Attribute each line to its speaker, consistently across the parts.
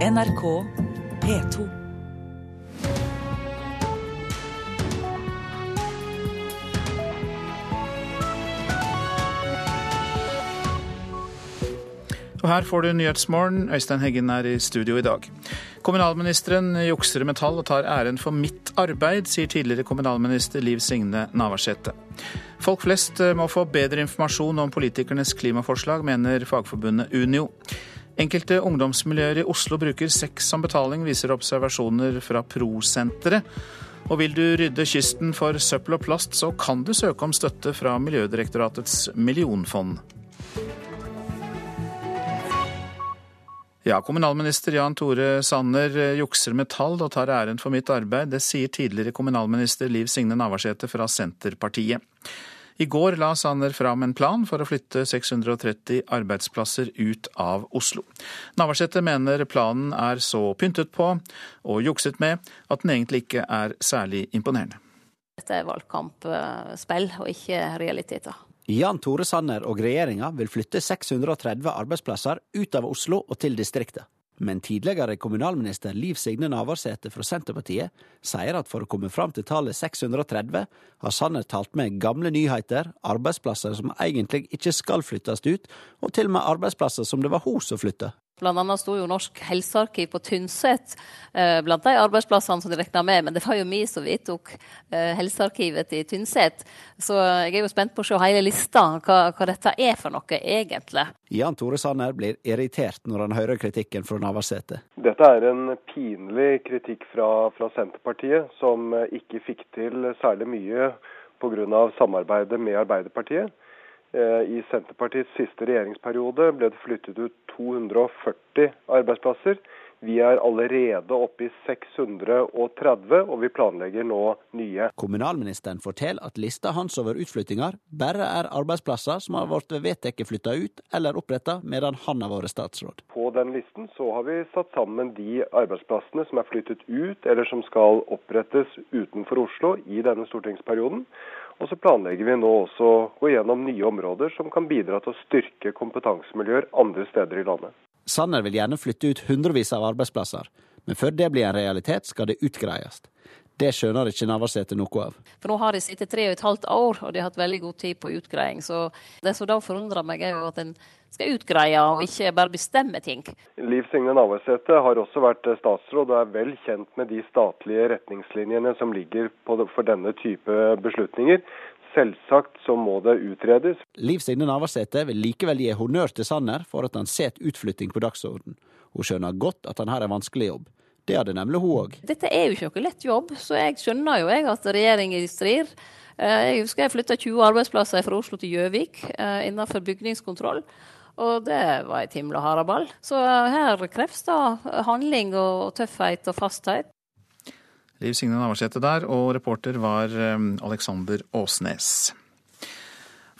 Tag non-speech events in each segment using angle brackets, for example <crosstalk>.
Speaker 1: NRK P2.
Speaker 2: Og her får du Nyhetsmorgen. Øystein Heggen er i studio i dag. Kommunalministeren jukser med tall og tar æren for mitt arbeid, sier tidligere kommunalminister Liv Signe Navarsete. Folk flest må få bedre informasjon om politikernes klimaforslag, mener fagforbundet Unio. Enkelte ungdomsmiljøer i Oslo bruker sex som betaling, viser observasjoner fra Pro-senteret. Og vil du rydde kysten for søppel og plast, så kan du søke om støtte fra Miljødirektoratets millionfond. Ja, kommunalminister Jan Tore Sanner jukser med tall og tar æren for mitt arbeid. Det sier tidligere kommunalminister Liv Signe Navarsete fra Senterpartiet. I går la Sanner fram en plan for å flytte 630 arbeidsplasser ut av Oslo. Navarsete mener planen er så pyntet på og jukset med at den egentlig ikke er særlig imponerende.
Speaker 3: Dette er valgkampspill og ikke realiteter.
Speaker 4: Jan Tore Sanner og regjeringa vil flytte 630 arbeidsplasser ut av Oslo og til distriktet. Men tidligere kommunalminister Liv Signe Navarsete fra Senterpartiet sier at for å komme fram til tallet 630, har Sanner talt med gamle nyheter, arbeidsplasser som egentlig ikke skal flyttes ut, og til og med arbeidsplasser som det var hun som flytta.
Speaker 3: Blant annet sto jo Norsk helsearkiv på Tynset blant de arbeidsplassene som de regna med, men det var jo vi som vedtok helsearkivet til Tynset. Så jeg er jo spent på å se hele lista, hva, hva dette er for noe egentlig.
Speaker 4: Jan Tore Sanner blir irritert når han hører kritikken fra Navarsete.
Speaker 5: Dette er en pinlig kritikk fra, fra Senterpartiet, som ikke fikk til særlig mye pga. samarbeidet med Arbeiderpartiet. I Senterpartiets siste regjeringsperiode ble det flyttet ut 240 arbeidsplasser. Vi er allerede oppe i 630, og vi planlegger nå nye.
Speaker 4: Kommunalministeren forteller at lista hans over utflyttinger bare er arbeidsplasser som har blitt vedtatt flytta ut eller oppretta medan han har vært statsråd.
Speaker 5: På den listen så har vi satt sammen de arbeidsplassene som er flyttet ut eller som skal opprettes utenfor Oslo i denne stortingsperioden. Og så planlegger vi nå også å gå gjennom nye områder som kan bidra til å styrke kompetansemiljøer andre steder i landet.
Speaker 4: Sanner vil gjerne flytte ut hundrevis av arbeidsplasser, men før det blir en realitet, skal det utgreies. Det skjønner ikke Navarsete noe av.
Speaker 3: For nå har de sittet tre og et halvt år, og de har hatt veldig god tid på utgreiing. Så det som da forundrer meg, er jo at en skal utgreie og ikke bare bestemme ting.
Speaker 5: Liv Signe Navarsete har også vært statsråd og er vel kjent med de statlige retningslinjene som ligger for denne type beslutninger. Selvsagt så må det utredes.
Speaker 4: Liv Signe Navarsete vil likevel gi honnør til Sanner for at han setter utflytting på dagsorden. Hun skjønner godt at han har en vanskelig jobb. Det hadde nemlig hun òg.
Speaker 3: Dette er jo ikke noe lett jobb, så jeg skjønner jo jeg at regjeringen strir. Jeg husker jeg flytta 20 arbeidsplasser fra Oslo til Gjøvik innenfor bygningskontroll. Og det var et himla haraball. Så her kreves det handling og tøffhet og fasthet.
Speaker 2: Liv Signe Navarsete der, og reporter var Alexander Åsnes.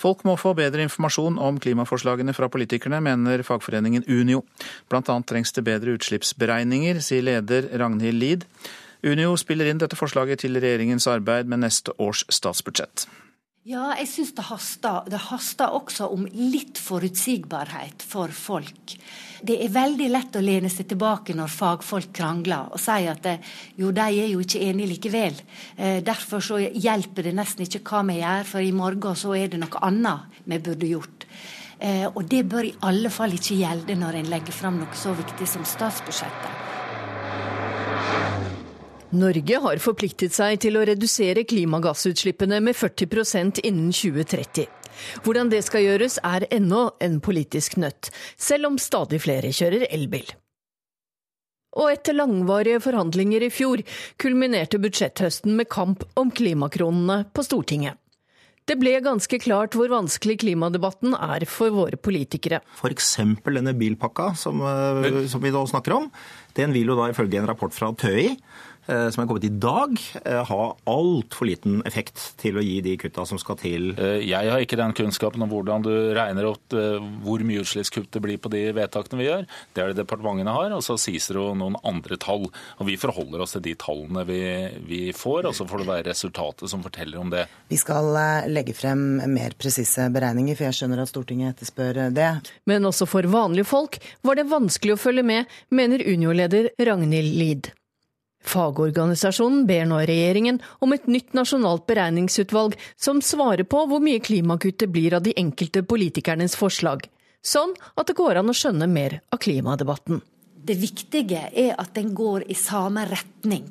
Speaker 2: Folk må få bedre informasjon om klimaforslagene fra politikerne, mener fagforeningen Unio. Blant annet trengs det bedre utslippsberegninger, sier leder Ragnhild Lid. Unio spiller inn dette forslaget til regjeringens arbeid med neste års statsbudsjett.
Speaker 6: Ja, jeg syns det haster. Det haster også om litt forutsigbarhet for folk. Det er veldig lett å lene seg tilbake når fagfolk krangler og sier at jo, de er jo ikke enige likevel. Derfor så hjelper det nesten ikke hva vi gjør, for i morgen så er det noe annet vi burde gjort. Og det bør i alle fall ikke gjelde når en legger fram noe så viktig som statsbudsjettet.
Speaker 7: Norge har forpliktet seg til å redusere klimagassutslippene med 40% innen 2030. Hvordan det skal gjøres er ennå en politisk nøtt, selv om stadig flere kjører elbil. Og etter langvarige forhandlinger i fjor kulminerte budsjetthøsten med kamp om klimakronene på Stortinget. Det ble ganske klart hvor vanskelig klimadebatten er for våre politikere.
Speaker 8: F.eks. denne bilpakka som, som, vi nå snakker om, den vil jo da ifølge en rapport fra TØI Eh, som er kommet i dag, eh, ha altfor liten effekt til å gi de kutta som skal til?
Speaker 9: Eh, jeg har ikke den kunnskapen om hvordan du regner opp hvor mye utslippskutt det blir på de vedtakene vi gjør. Det er det departementene har, og så sies det jo noen andre tall. Og Vi forholder oss til de tallene vi, vi får, og så får det være resultatet som forteller om det.
Speaker 10: Vi skal legge frem mer presise beregninger, for jeg skjønner at Stortinget etterspør det.
Speaker 7: Men også for vanlige folk var det vanskelig å følge med, mener Unio-leder Ragnhild Lid. Fagorganisasjonen ber nå regjeringen om et nytt nasjonalt beregningsutvalg som svarer på hvor mye klimakuttet blir av de enkelte politikernes forslag, sånn at det går an å skjønne mer av klimadebatten.
Speaker 6: Det viktige er at den går i samme retning.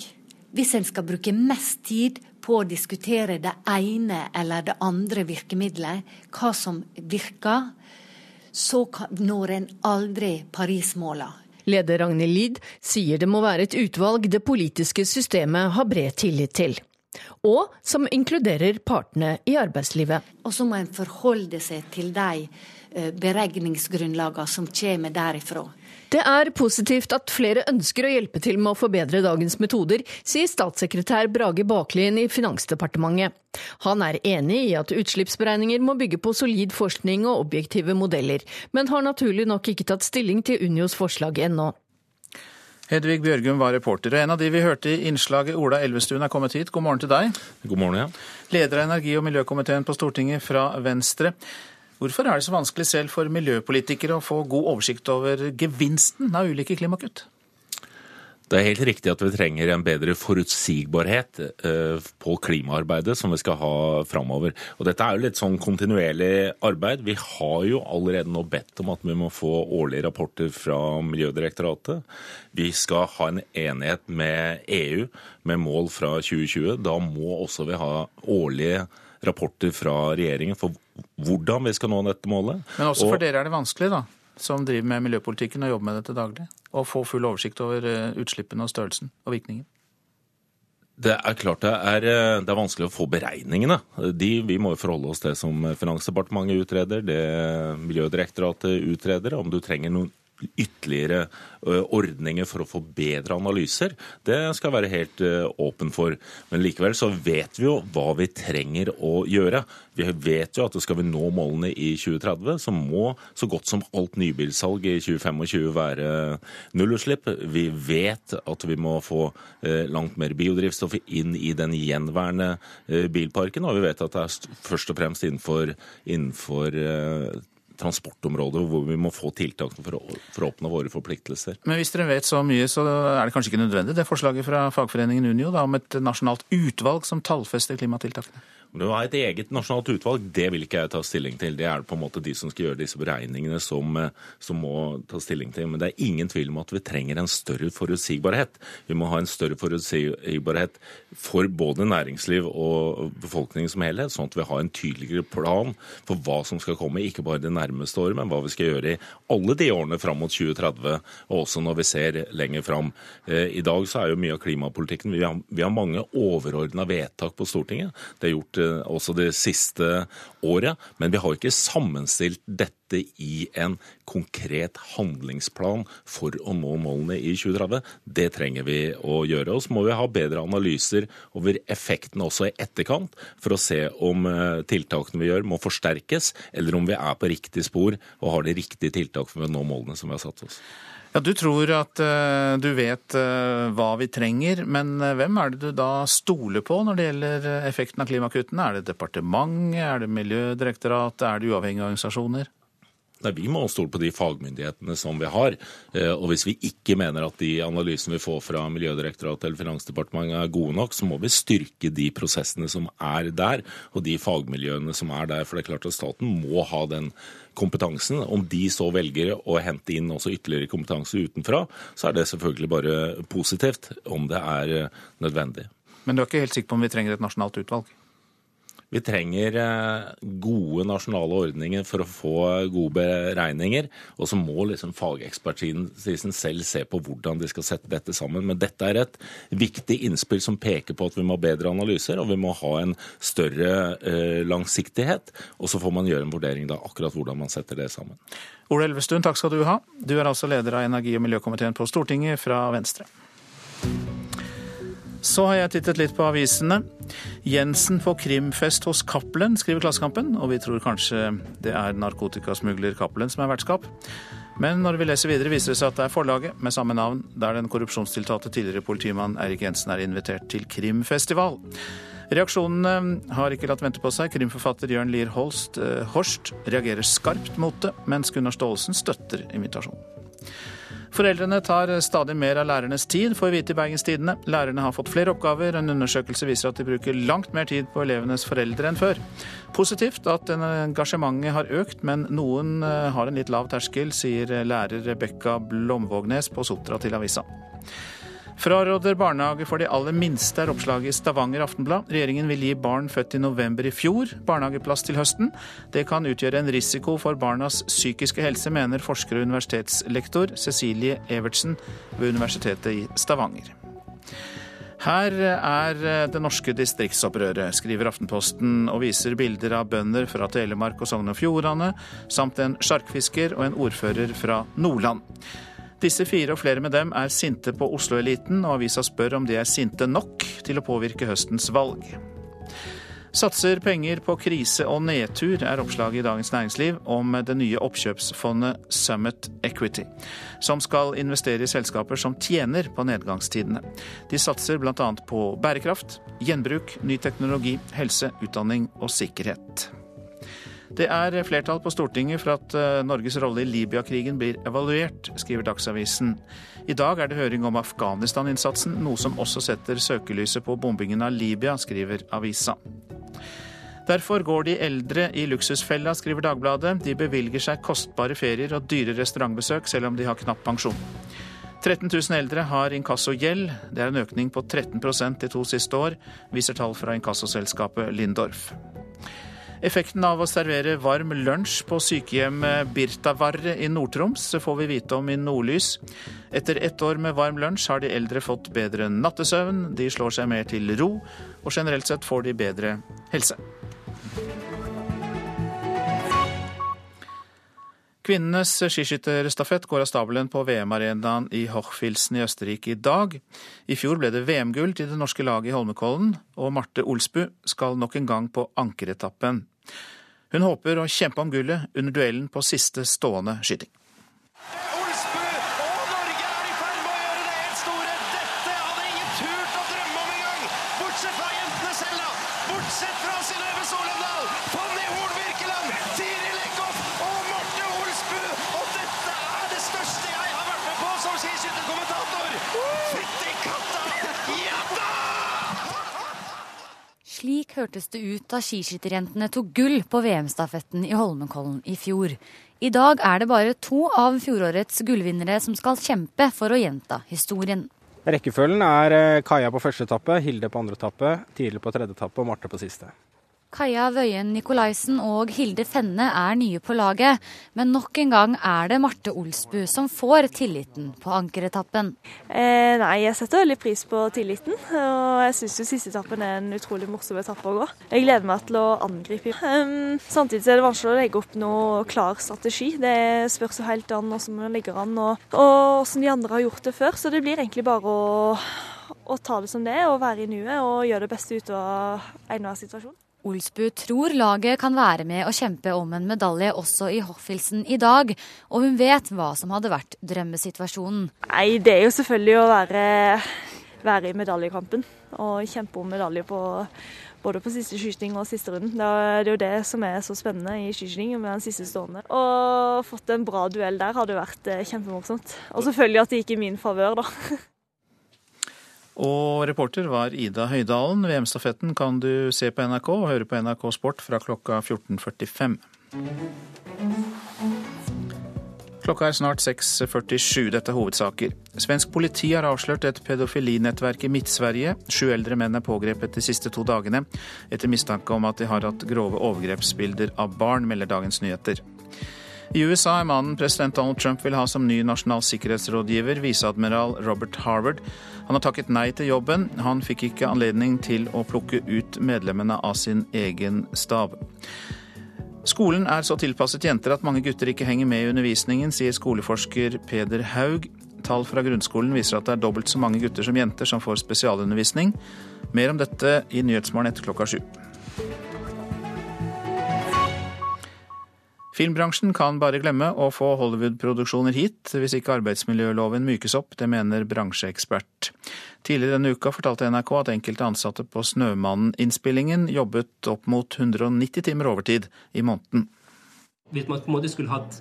Speaker 6: Hvis en skal bruke mest tid på å diskutere det ene eller det andre virkemidlet, hva som virker, så når en aldri Paris-måla.
Speaker 7: Leder Ragnhild Lid sier det må være et utvalg det politiske systemet har bred tillit til. Og som inkluderer partene i arbeidslivet.
Speaker 6: Og så må en forholde seg til de eh, beregningsgrunnlagene som kommer derifra.
Speaker 7: Det er positivt at flere ønsker å hjelpe til med å forbedre dagens metoder, sier statssekretær Brage Baklien i Finansdepartementet. Han er enig i at utslippsberegninger må bygge på solid forskning og objektive modeller, men har naturlig nok ikke tatt stilling til Unios forslag ennå.
Speaker 2: Hedvig Bjørgum var reporter, og en av de vi hørte i innslaget, Ola Elvestuen, er kommet hit. God morgen til deg.
Speaker 9: God morgen, ja.
Speaker 2: Leder av energi- og miljøkomiteen på Stortinget fra Venstre. Hvorfor er det så vanskelig selv for miljøpolitikere å få god oversikt over gevinsten av ulike klimakutt?
Speaker 9: Det er helt riktig at vi trenger en bedre forutsigbarhet eh, på klimaarbeidet som vi skal ha framover. Og dette er jo litt sånn kontinuerlig arbeid. Vi har jo allerede nå bedt om at vi må få årlige rapporter fra Miljødirektoratet. Vi skal ha en enighet med EU med mål fra 2020. Da må også vi ha årlige rapporter fra regjeringen for hvordan vi skal nå dette målet.
Speaker 2: Men også for og, dere er det vanskelig, da, som driver med miljøpolitikken og jobber med det til daglig, å få full oversikt over eh, utslippene og størrelsen og virkningen?
Speaker 9: Det er klart det er, eh, det er, vanskelig å få beregningene. De, vi må jo forholde oss til det som Finansdepartementet utreder, det Miljødirektoratet utreder. Om du trenger noen ytterligere ordninger for å få bedre analyser. Det skal jeg være helt åpen for. Men likevel så vet vi jo hva vi trenger å gjøre. Vi vet jo at skal vi nå målene i 2030, så må så godt som alt nybilsalg i 2025 være nullutslipp. Vi vet at vi må få langt mer biodrivstoff inn i den gjenværende bilparken, og vi vet at det er først og fremst innenfor, innenfor transportområdet hvor vi må få tiltak for å, for å, oppnå våre forpliktelser.
Speaker 2: Men hvis dere vet så mye, så er det kanskje ikke nødvendig det forslaget fra fagforeningen Unio da, om et nasjonalt utvalg som tallfester klimatiltakene?
Speaker 9: Om har et eget nasjonalt utvalg, det vil ikke jeg ta stilling til. Det er på en måte de som skal gjøre disse beregningene som, eh, som må ta stilling til. Men det er ingen tvil om at vi trenger en større forutsigbarhet. Vi må ha en større forutsigbarhet for både næringsliv og befolkningen som helhet, sånn at vi har en tydeligere plan for hva som skal komme, ikke bare det nærmeste året, men hva vi skal gjøre i alle de årene fram mot 2030, og også når vi ser lenger fram. Eh, I dag så er jo mye av klimapolitikken Vi har, vi har mange overordna vedtak på Stortinget. Det er gjort Eh, også det siste året. Men vi har ikke sammenstilt dette i en konkret handlingsplan for å nå målene i 2030. Det trenger vi å gjøre. Og så må vi ha bedre analyser over effektene også i etterkant, for å se om eh, tiltakene vi gjør må forsterkes, eller om vi er på riktig spor og har de riktige tiltakene for å nå målene som vi har satt oss.
Speaker 2: Ja, Du tror at uh, du vet uh, hva vi trenger, men uh, hvem er det du da stoler på når det gjelder effekten av klimakuttene? Er det departementet, er det Miljødirektoratet, er det uavhengige organisasjoner?
Speaker 9: Nei, Vi må stole på de fagmyndighetene som vi har. Og hvis vi ikke mener at de analysene vi får fra Miljødirektoratet eller Finansdepartementet er gode nok, så må vi styrke de prosessene som er der, og de fagmiljøene som er der. For det er klart at staten må ha den kompetansen. Om de så velger å hente inn også ytterligere kompetanse utenfra, så er det selvfølgelig bare positivt om det er eh, nødvendig.
Speaker 2: Men du er ikke helt sikker på om vi trenger et nasjonalt utvalg?
Speaker 9: Vi trenger eh, gode nasjonale ordninger for å få gode beregninger. Og så må liksom fagekspertisen selv se på hvordan de skal sette dette sammen. Men dette er et viktig innspill som peker på at vi må ha bedre analyser, og vi må ha en større eh, langsiktighet. Og så får man gjøre en vurdering da akkurat hvordan man setter det sammen.
Speaker 2: Ole Elvestuen, takk skal du ha. Du er altså leder av energi- og miljøkomiteen på Stortinget fra Venstre. Så har jeg tittet litt på avisene. Jensen på krimfest hos Cappelen, skriver Klassekampen. Og vi tror kanskje det er narkotikasmugler Cappelen som er vertskap. Men når vi leser videre, viser det seg at det er forlaget med samme navn, der den korrupsjonstiltalte tidligere politimann Eirik Jensen er invitert til krimfestival. Reaksjonene har ikke latt vente på seg. Krimforfatter Jørn Lier Holst, eh, Horst reagerer skarpt mot det, mens Gunnar Staalesen støtter invitasjonen. Foreldrene tar stadig mer av lærernes tid, får vi vite i Bergenstidene. Lærerne har fått flere oppgaver. En undersøkelse viser at de bruker langt mer tid på elevenes foreldre enn før. Positivt at engasjementet har økt, men noen eh, har en litt lav terskel, sier lærer Rebekka Blomvågnes på Sotra til avisa. Fraråder barnehage for de aller minste, er oppslaget i Stavanger Aftenblad. Regjeringen vil gi barn født i november i fjor barnehageplass til høsten. Det kan utgjøre en risiko for barnas psykiske helse, mener forsker og universitetslektor Cecilie Evertsen ved Universitetet i Stavanger. Her er det norske distriktsopprøret, skriver Aftenposten, og viser bilder av bønder fra Telemark og Sogn og Fjordane, samt en sjarkfisker og en ordfører fra Nordland. Disse fire og flere med dem er sinte på Oslo-eliten, og avisa spør om de er sinte nok til å påvirke høstens valg. Satser penger på krise og nedtur, er oppslaget i Dagens Næringsliv om det nye oppkjøpsfondet Summit Equity, som skal investere i selskaper som tjener på nedgangstidene. De satser bl.a. på bærekraft, gjenbruk, ny teknologi, helse, utdanning og sikkerhet. Det er flertall på Stortinget for at eh, Norges rolle i Libya-krigen blir evaluert, skriver Dagsavisen. I dag er det høring om Afghanistan-innsatsen, noe som også setter søkelyset på bombingen av Libya, skriver avisa. Derfor går de eldre i luksusfella, skriver Dagbladet. De bevilger seg kostbare ferier og dyre restaurantbesøk, selv om de har knapp pensjon. 13 000 eldre har inkassogjeld. Det er en økning på 13% de to siste år, viser tall fra inkassoselskapet Lindorf. Effekten av å servere varm lunsj på sykehjemmet Birtavarre i Nord-Troms får vi vite om i Nordlys. Etter ett år med varm lunsj har de eldre fått bedre nattesøvn, de slår seg mer til ro, og generelt sett får de bedre helse. Kvinnenes skiskytterstafett går av stabelen på VM-arenaen i Hochfilzen i Østerrike i dag. I fjor ble det VM-gull til det norske laget i Holmenkollen, og Marte Olsbu skal nok en gang på ankeretappen. Hun håper å kjempe om gullet under duellen på siste stående skyting.
Speaker 11: Slik hørtes det ut da skiskytterjentene tok gull på VM-stafetten i Holmenkollen i fjor. I dag er det bare to av fjorårets gullvinnere som skal kjempe for å gjenta historien.
Speaker 12: Rekkefølgen er eh, Kaja på første etappe, Hilde på andre etappe, Tidlig på tredje etappe og Marte på siste.
Speaker 11: Kaja Wøien Nikolaisen og Hilde Fenne er nye på laget, men nok en gang er det Marte Olsbu som får tilliten på ankeretappen.
Speaker 13: Eh, nei, jeg setter veldig pris på tilliten, og jeg syns jo siste etappen er en utrolig morsom etappe å gå. Jeg gleder meg til å angripe. Um, samtidig er det vanskelig å legge opp noe klar strategi. Det spørs jo helt an hvordan man legger an og, og hvordan de andre har gjort det før, så det blir egentlig bare å, å ta det som det er og være i nuet og gjøre det beste ut av enhver situasjon.
Speaker 11: Olsbu tror laget kan være med å kjempe om en medalje også i Hoffilsen i dag, og hun vet hva som hadde vært drømmesituasjonen.
Speaker 13: Nei, det er jo selvfølgelig å være, være i medaljekampen og kjempe om medalje på både på siste skyting og siste runden. Det er jo det som er så spennende i skiskyting med den siste stående. Og fått en bra duell der hadde vært eh, kjempemorsomt. Og selvfølgelig at det gikk i min favør, da. <laughs>
Speaker 2: Og reporter var Ida Høydalen. VM-stafetten kan du se på NRK og høre på NRK Sport fra klokka 14.45. Klokka er snart 6.47. Dette er hovedsaker. Svensk politi har avslørt et pedofilinettverk i Midt-Sverige. Sju eldre menn er pågrepet de siste to dagene etter mistanke om at de har hatt grove overgrepsbilder av barn, melder Dagens Nyheter. I USA er mannen president Donald Trump vil ha som ny nasjonal sikkerhetsrådgiver, viseadmiral Robert Harvard. Han har takket nei til jobben. Han fikk ikke anledning til å plukke ut medlemmene av sin egen stab. Skolen er så tilpasset jenter at mange gutter ikke henger med i undervisningen, sier skoleforsker Peder Haug. Tall fra grunnskolen viser at det er dobbelt så mange gutter som jenter som får spesialundervisning. Mer om dette i Nyhetsmorgen etter klokka sju. Filmbransjen kan bare glemme å få Hollywood-produksjoner hit hvis ikke arbeidsmiljøloven mykes opp, det mener bransjeekspert. Tidligere denne uka fortalte NRK at enkelte ansatte på Snømannen-innspillingen jobbet opp mot 190 timer overtid i måneden.
Speaker 14: Hvis man på en måte skulle hatt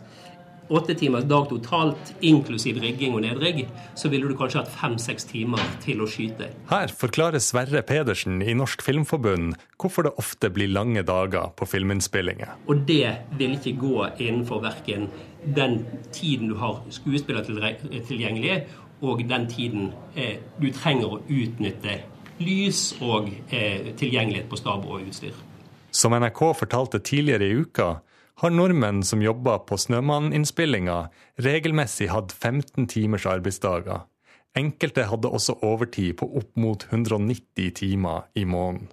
Speaker 14: åtte timers dag totalt, inklusiv rigging og nedrigg, så ville du kanskje hatt fem-seks timer til å skyte.
Speaker 15: Her forklarer Sverre Pedersen i Norsk Filmforbund hvorfor det ofte blir lange dager på filminnspillinger.
Speaker 14: Og det vil ikke gå innenfor verken den tiden du har skuespiller tilgjengelig, og den tiden eh, du trenger å utnytte lys og eh, tilgjengelighet på stab og utstyr.
Speaker 15: Som NRK fortalte tidligere i uka, har nordmenn som jobber på Snømann-innspillinga, regelmessig hatt 15 timers arbeidsdager. Enkelte hadde også overtid på opp mot 190 timer i måneden.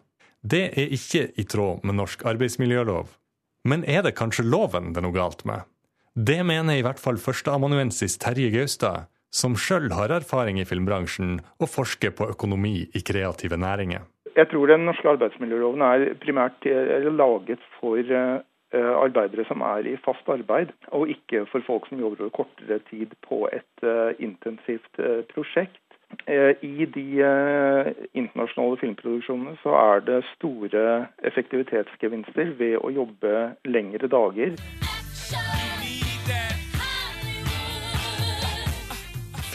Speaker 15: Det er ikke i tråd med norsk arbeidsmiljølov. Men er det kanskje loven det er noe galt med? Det mener i hvert fall førsteamanuensis Terje Gaustad, som sjøl har erfaring i filmbransjen og forsker på økonomi i kreative næringer.
Speaker 16: Jeg tror den norske arbeidsmiljøloven er primært laget for eh, arbeidere som er i fast arbeid, og ikke for folk som jobber over kortere tid på et uh, intensivt uh, prosjekt. I de internasjonale filmproduksjonene så er det store effektivitetsgevinster ved å jobbe lengre dager.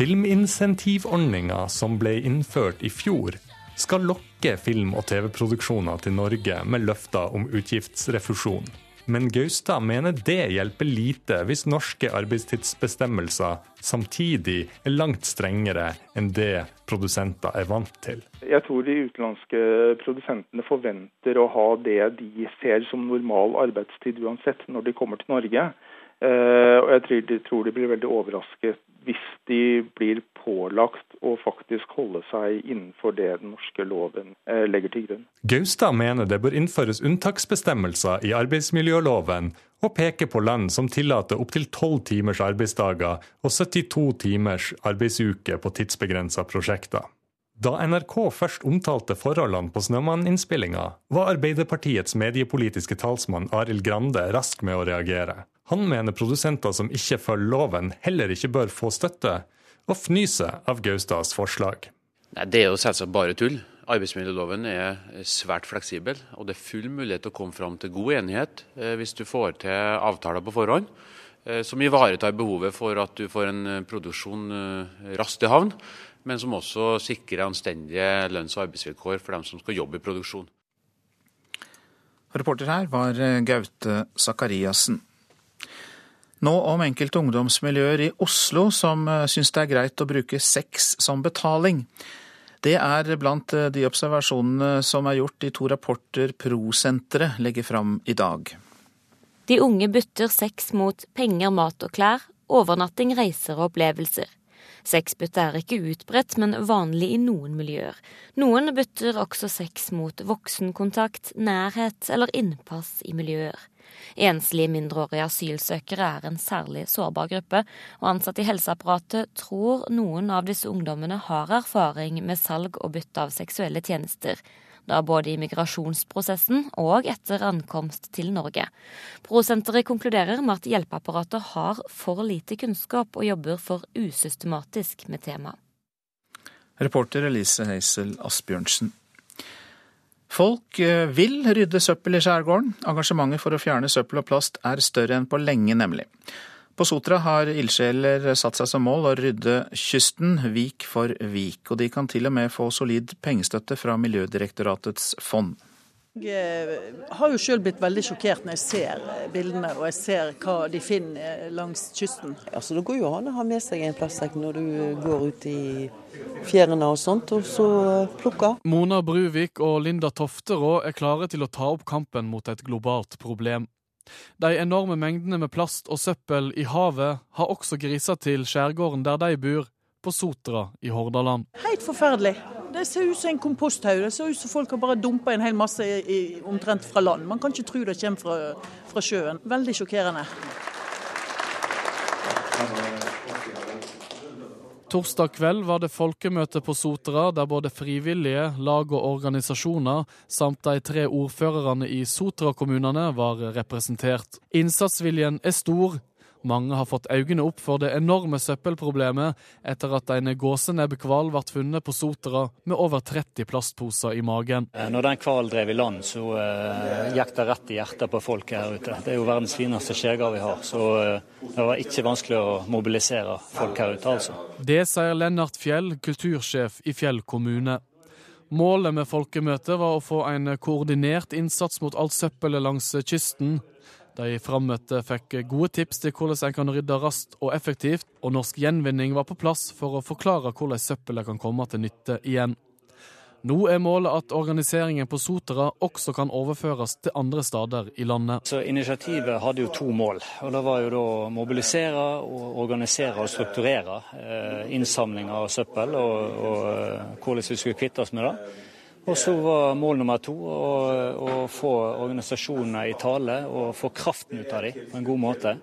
Speaker 15: Filminsentivordninga som ble innført i fjor, skal lokke film- og TV-produksjoner til Norge med løfter om utgiftsrefusjon. Men Gaustad mener det hjelper lite hvis norske arbeidstidsbestemmelser samtidig er langt strengere enn det produsenter er vant til.
Speaker 16: Jeg tror de utenlandske produsentene forventer å ha det de ser som normal arbeidstid uansett når de kommer til Norge. Eh, og jeg tror de, tror de blir veldig overrasket hvis de blir pålagt å faktisk holde seg innenfor det den norske loven eh, legger til grunn.
Speaker 15: Gaustad mener det bør innføres unntaksbestemmelser i arbeidsmiljøloven, og peker på land som tillater opptil 12 timers arbeidsdager og 72 timers arbeidsuke på tidsbegrensa prosjekter. Da NRK først omtalte forholdene på Snømann-innspillinga, var Arbeiderpartiets mediepolitiske talsmann Arild Grande rask med å reagere. Han mener produsenter som ikke følger loven, heller ikke bør få støtte, og fnyser av Gaustads forslag.
Speaker 17: Nei, Det er jo selvsagt bare tull. Arbeidsmiljøloven er svært fleksibel, og det er full mulighet til å komme fram til god enighet eh, hvis du får til avtaler på forhånd eh, som ivaretar behovet for at du får en eh, produksjon raskt i havn, men som også sikrer anstendige lønns- og arbeidsvilkår for dem som skal jobbe i produksjon.
Speaker 2: Reporter her var Gaute Sakariassen. Nå om enkelte ungdomsmiljøer i Oslo som eh, syns det er greit å bruke sex som betaling. Det er blant eh, de observasjonene som er gjort i to rapporter Pro-senteret legger fram i dag.
Speaker 18: De unge bytter sex mot penger, mat og klær, overnatting, reiser og opplevelser. Sexbytte er ikke utbredt, men vanlig i noen miljøer. Noen bytter også sex mot voksenkontakt, nærhet eller innpass i miljøer. Enslige mindreårige asylsøkere er en særlig sårbar gruppe, og ansatte i helseapparatet tror noen av disse ungdommene har erfaring med salg og bytte av seksuelle tjenester da både i migrasjonsprosessen og etter ankomst til Norge. Prosenteret konkluderer med at hjelpeapparatet har for lite kunnskap og jobber for usystematisk med temaet.
Speaker 2: Reporter Elise Heisel Asbjørnsen. Folk eh, vil rydde søppel i skjærgården. Engasjementet for å fjerne søppel og plast er større enn på lenge, nemlig. På Sotra har ildsjeler satt seg som mål å rydde kysten vik for vik, og de kan til og med få solid pengestøtte fra Miljødirektoratets fond.
Speaker 19: Jeg har jo sjøl blitt veldig sjokkert når jeg ser bildene og jeg ser hva de finner langs kysten.
Speaker 20: Altså, det går jo an å ha med seg en plastsekk når du går ut i fjærene og sånt, og så plukke.
Speaker 21: Mona Bruvik og Linda Tofterå er klare til å ta opp kampen mot et globalt problem. De enorme mengdene med plast og søppel i havet har også grisa til skjærgården der de bor, på Sotra i Hordaland.
Speaker 19: Helt forferdelig. Det ser ut som en komposthaug. Det ser ut som folk har bare dumpa en hel masse i, omtrent fra land. Man kan ikke tro det kommer fra, fra sjøen. Veldig sjokkerende.
Speaker 21: Torsdag kveld var det folkemøte på Sotra, der både frivillige, lag og organisasjoner samt de tre ordførerne i Sotra-kommunene var representert. Innsatsviljen er stor, mange har fått øynene opp for det enorme søppelproblemet etter at en gåsenebbhval ble funnet på Sotra med over 30 plastposer i magen.
Speaker 22: Eh, når den hvalen drev i land, så uh, gikk det rett i hjertet på folk her ute. Det er jo verdens fineste skjærgård vi har, så uh, det var ikke vanskelig å mobilisere folk her ute, altså.
Speaker 21: Det sier Lennart Fjell, kultursjef i Fjell kommune. Målet med folkemøtet var å få en koordinert innsats mot alt søppelet langs kysten. De frammøtte fikk gode tips til hvordan en kan rydde raskt og effektivt, og Norsk Gjenvinning var på plass for å forklare hvordan søppelet kan komme til nytte igjen. Nå er målet at organiseringen på Sotra også kan overføres til andre steder i landet.
Speaker 22: Så Initiativet hadde jo to mål. og Det var jo da å mobilisere, og organisere og strukturere eh, innsamling av søppel, og, og eh, hvordan vi skulle kvitte oss med det. Og så var mål nummer to å, å få organisasjonene i tale og få kraften ut av dem på en god måte.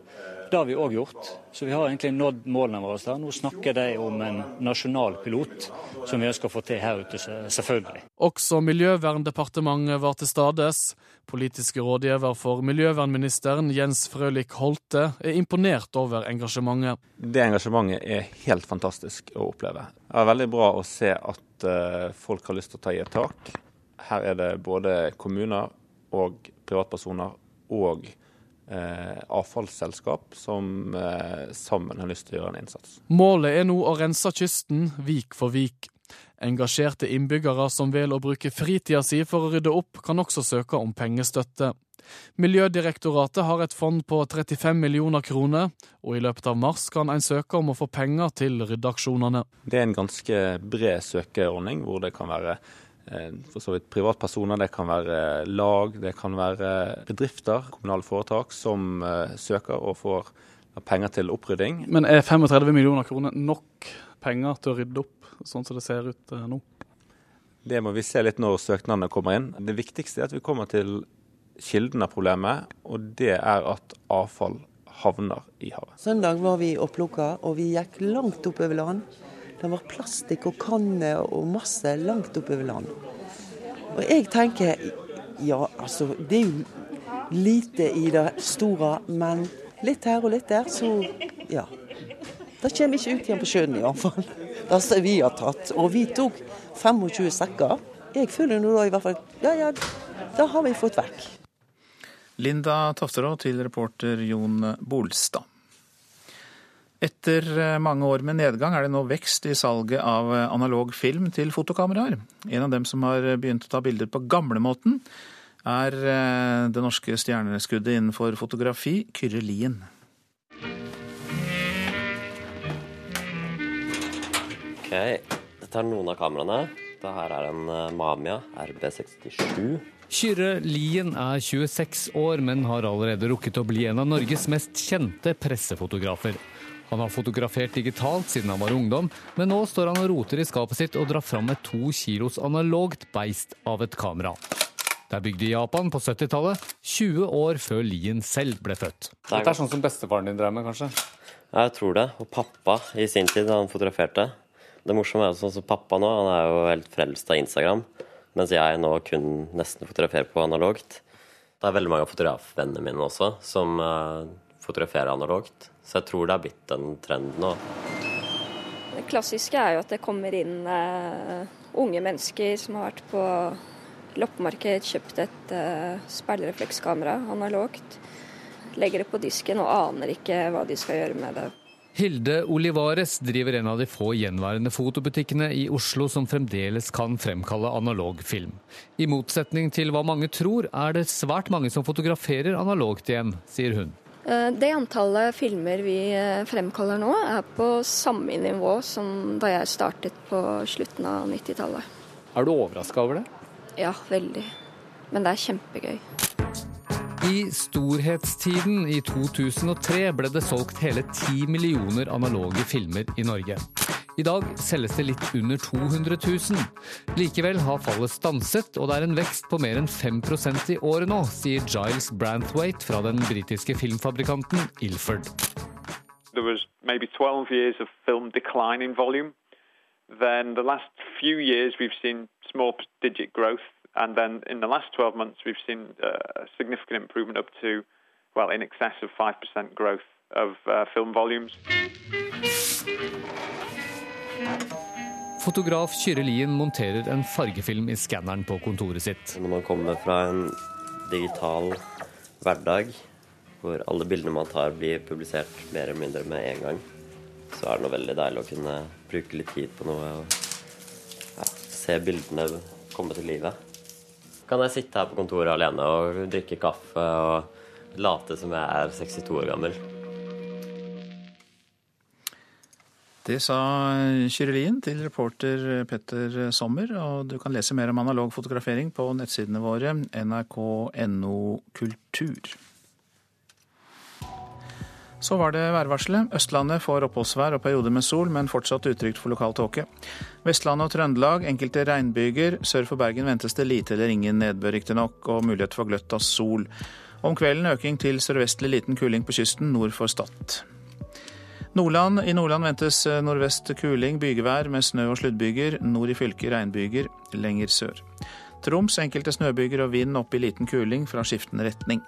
Speaker 22: Det har vi òg gjort, så vi har egentlig nådd målene våre. der. Nå snakker de om en nasjonal pilot som vi ønsker å få til her ute, selvfølgelig.
Speaker 21: Også Miljøverndepartementet var til stades. Politiske rådgiver for miljøvernministeren Jens Frølik Holte er imponert over engasjementet.
Speaker 23: Det engasjementet er helt fantastisk å oppleve. Det er veldig bra å se at uh, folk har lyst til å ta i et tak. Her er det både kommuner og privatpersoner og eh, avfallsselskap som eh, sammen har lyst til å gjøre en innsats.
Speaker 21: Målet er nå å rense kysten vik for vik. Engasjerte innbyggere som vil å bruke fritida si for å rydde opp, kan også søke om pengestøtte. Miljødirektoratet har et fond på 35 millioner kroner, og i løpet av mars kan en søke om å få penger til ryddeaksjonene.
Speaker 23: Det er en ganske bred søkeordning, hvor det kan være eh, for så vidt privatpersoner, det kan være lag, det kan være bedrifter, kommunale foretak, som eh, søker og får penger til opprydding.
Speaker 21: Men er 35 millioner kroner nok penger til å rydde opp, sånn som det ser ut eh, nå?
Speaker 23: Det må vi se litt når søknadene kommer inn. Det viktigste er at vi kommer til kilden av problemet, og det er at avfall havner i havet.
Speaker 20: Søndag var vi og plukka, og vi gikk langt oppover land. Det var plastikk og kanner og masse langt oppover land. Og jeg tenker ja, altså det er jo lite i det store, men litt her og litt der, så ja. Da kommer ikke ut igjen på sjøen iallfall. <laughs> Det som vi har tatt. Og vi tok 25 sekker. Jeg føler nå da i hvert fall Ja ja, da har vi fått vekk.
Speaker 2: Linda Tofterå til reporter Jon Bolstad. Etter eh, mange år med nedgang er det nå vekst i salget av eh, analog film til fotokameraer. En av dem som har begynt å ta bilder på gamlemåten, er eh, det norske stjerneskuddet innenfor fotografi, Kyrre Lien.
Speaker 24: Ok, dette er noen av kameraene. Dette er en Mamia RB67.
Speaker 25: Kyrre Lien er 26 år, men har allerede rukket å bli en av Norges mest kjente pressefotografer. Han har fotografert digitalt siden han var ungdom, men nå står han og roter i skapet sitt og drar fram et to kilos analogt beist av et kamera. Det er bygd i Japan på 70-tallet, 20 år før Lien selv ble født.
Speaker 21: Dette er sånn som bestefaren din drev med, kanskje?
Speaker 24: Ja, jeg tror det. Og pappa i sin tid, da han fotograferte. Det morsomme er jo sånn som pappa nå, han er jo helt frelst av Instagram. Mens jeg nå kun nesten fotograferer på analogt. Det er veldig mange av fotografvennene mine også som uh, fotograferer analogt. Så jeg tror det er blitt en trend nå.
Speaker 26: Det klassiske er jo at det kommer inn uh, unge mennesker som har vært på loppemarked, kjøpt et uh, speilreflekskamera analogt. Legger det på disken og aner ikke hva de skal gjøre med det.
Speaker 25: Hilde Olivares driver en av de få gjenværende fotobutikkene i Oslo som fremdeles kan fremkalle analog film. I motsetning til hva mange tror, er det svært mange som fotograferer analogt igjen, sier hun.
Speaker 26: Eh, det antallet filmer vi eh, fremkaller nå, er på samme nivå som da jeg startet på slutten av 90-tallet.
Speaker 21: Er du overraska over det?
Speaker 26: Ja, veldig. Men det er kjempegøy.
Speaker 25: I storhetstiden i 2003 ble det solgt hele 10 millioner analoge filmer i Norge. I dag selges det litt under 200 000. Likevel har fallet stanset, og det er en vekst på mer enn 5% i året nå, sier Giles Branthwaite fra den britiske filmfabrikanten Ilford.
Speaker 27: There was
Speaker 28: maybe 12 years of film decline in volume. Then the last few years we've seen small digit growth, and then in the last 12 months we've seen uh, a significant improvement up to, well, in excess of 5% growth of uh, film volumes.
Speaker 25: Fotograf Kyrre Lien monterer en fargefilm i skanneren på kontoret sitt.
Speaker 24: Når man kommer fra en digital hverdag hvor alle bildene man tar blir publisert mer eller mindre med en gang, så er det noe veldig deilig å kunne bruke litt tid på noe og ja, se bildene komme til livet. Kan jeg sitte her på kontoret alene og drikke kaffe og late som jeg er 62 år gammel.
Speaker 2: Det sa Kyrelien til reporter Petter Sommer, og du kan lese mer om analog fotografering på nettsidene våre nrk.no kultur. Så var det værvarselet. Østlandet får oppholdsvær og perioder med sol, men fortsatt utrygt for lokal tåke. Vestlandet og Trøndelag enkelte regnbyger. Sør for Bergen ventes det lite eller ingen nedbør, riktignok, og mulighet for gløtt av sol. Om kvelden øking til sørvestlig liten kuling på kysten nord for Stad. Nordland. I Nordland ventes nordvest kuling, bygevær med snø og sluddbyger. Nord i fylket regnbyger, lenger sør. Troms enkelte snøbyger og vind opp i liten kuling fra skiftende retning.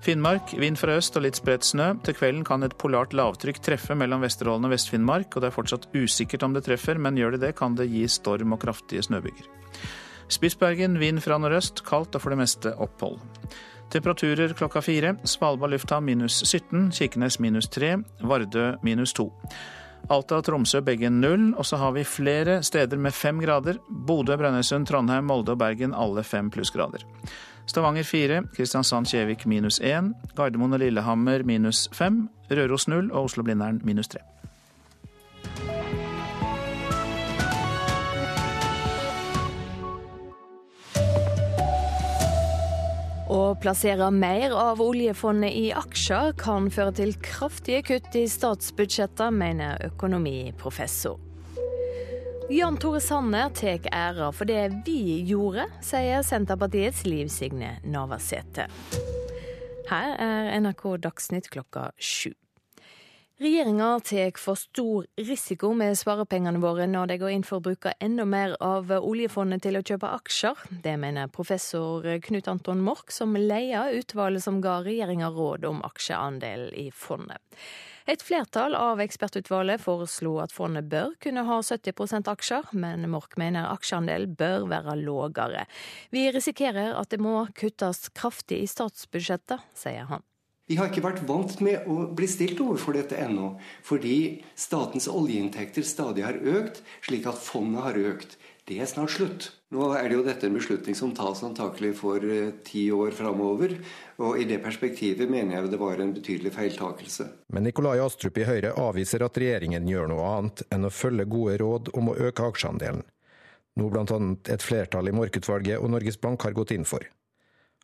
Speaker 2: Finnmark vind fra øst og litt spredt snø. Til kvelden kan et polart lavtrykk treffe mellom Vesterålen og Vest-Finnmark, og det er fortsatt usikkert om det treffer, men gjør det det, kan det gi storm og kraftige snøbyger. Spitsbergen vind fra nordøst, kaldt og for det meste opphold. Temperaturer klokka fire. Svalbard lufthavn minus 17, Kirkenes minus 3, Vardø minus 2. Alta og Tromsø begge null, og så har vi flere steder med fem grader. Bodø, Brønnøysund, Trondheim, Molde og Bergen alle fem plussgrader. Stavanger 4, Kristiansand-Kjevik minus 1, Gardermoen og Lillehammer minus 5, Røros 0 og Oslo-Blindern minus 3.
Speaker 29: Å plassere mer av oljefondet i aksjer kan føre til kraftige kutt i statsbudsjettet, mener økonomiprofessor. Jan Tore Sanner tar æra for det vi gjorde, sier Senterpartiets Liv Signe Navarsete. Her er NRK Dagsnytt klokka sju. Regjeringa tar for stor risiko med sparepengene våre når de går inn for å bruke enda mer av oljefondet til å kjøpe aksjer. Det mener professor Knut Anton Mork, som leder utvalget som ga regjeringa råd om aksjeandel i fondet. Et flertall av ekspertutvalget foreslo at fondet bør kunne ha 70% aksjer, men Mork mener aksjeandel bør være lågere. Vi risikerer at det må kuttes kraftig i statsbudsjettet, sier han.
Speaker 30: Vi har ikke vært vant med å bli stilt overfor dette ennå, fordi statens oljeinntekter stadig har økt, slik at fondet har økt. Det er snart slutt. Nå er det jo dette en beslutning som tas antakelig for eh, ti år framover. Og i det perspektivet mener jeg det var en betydelig feiltakelse.
Speaker 31: Men Nikolai Astrup i Høyre avviser at regjeringen gjør noe annet enn å følge gode råd om å øke aksjeandelen. Noe bl.a. et flertall i Mork-utvalget og Norges Bank har gått inn for.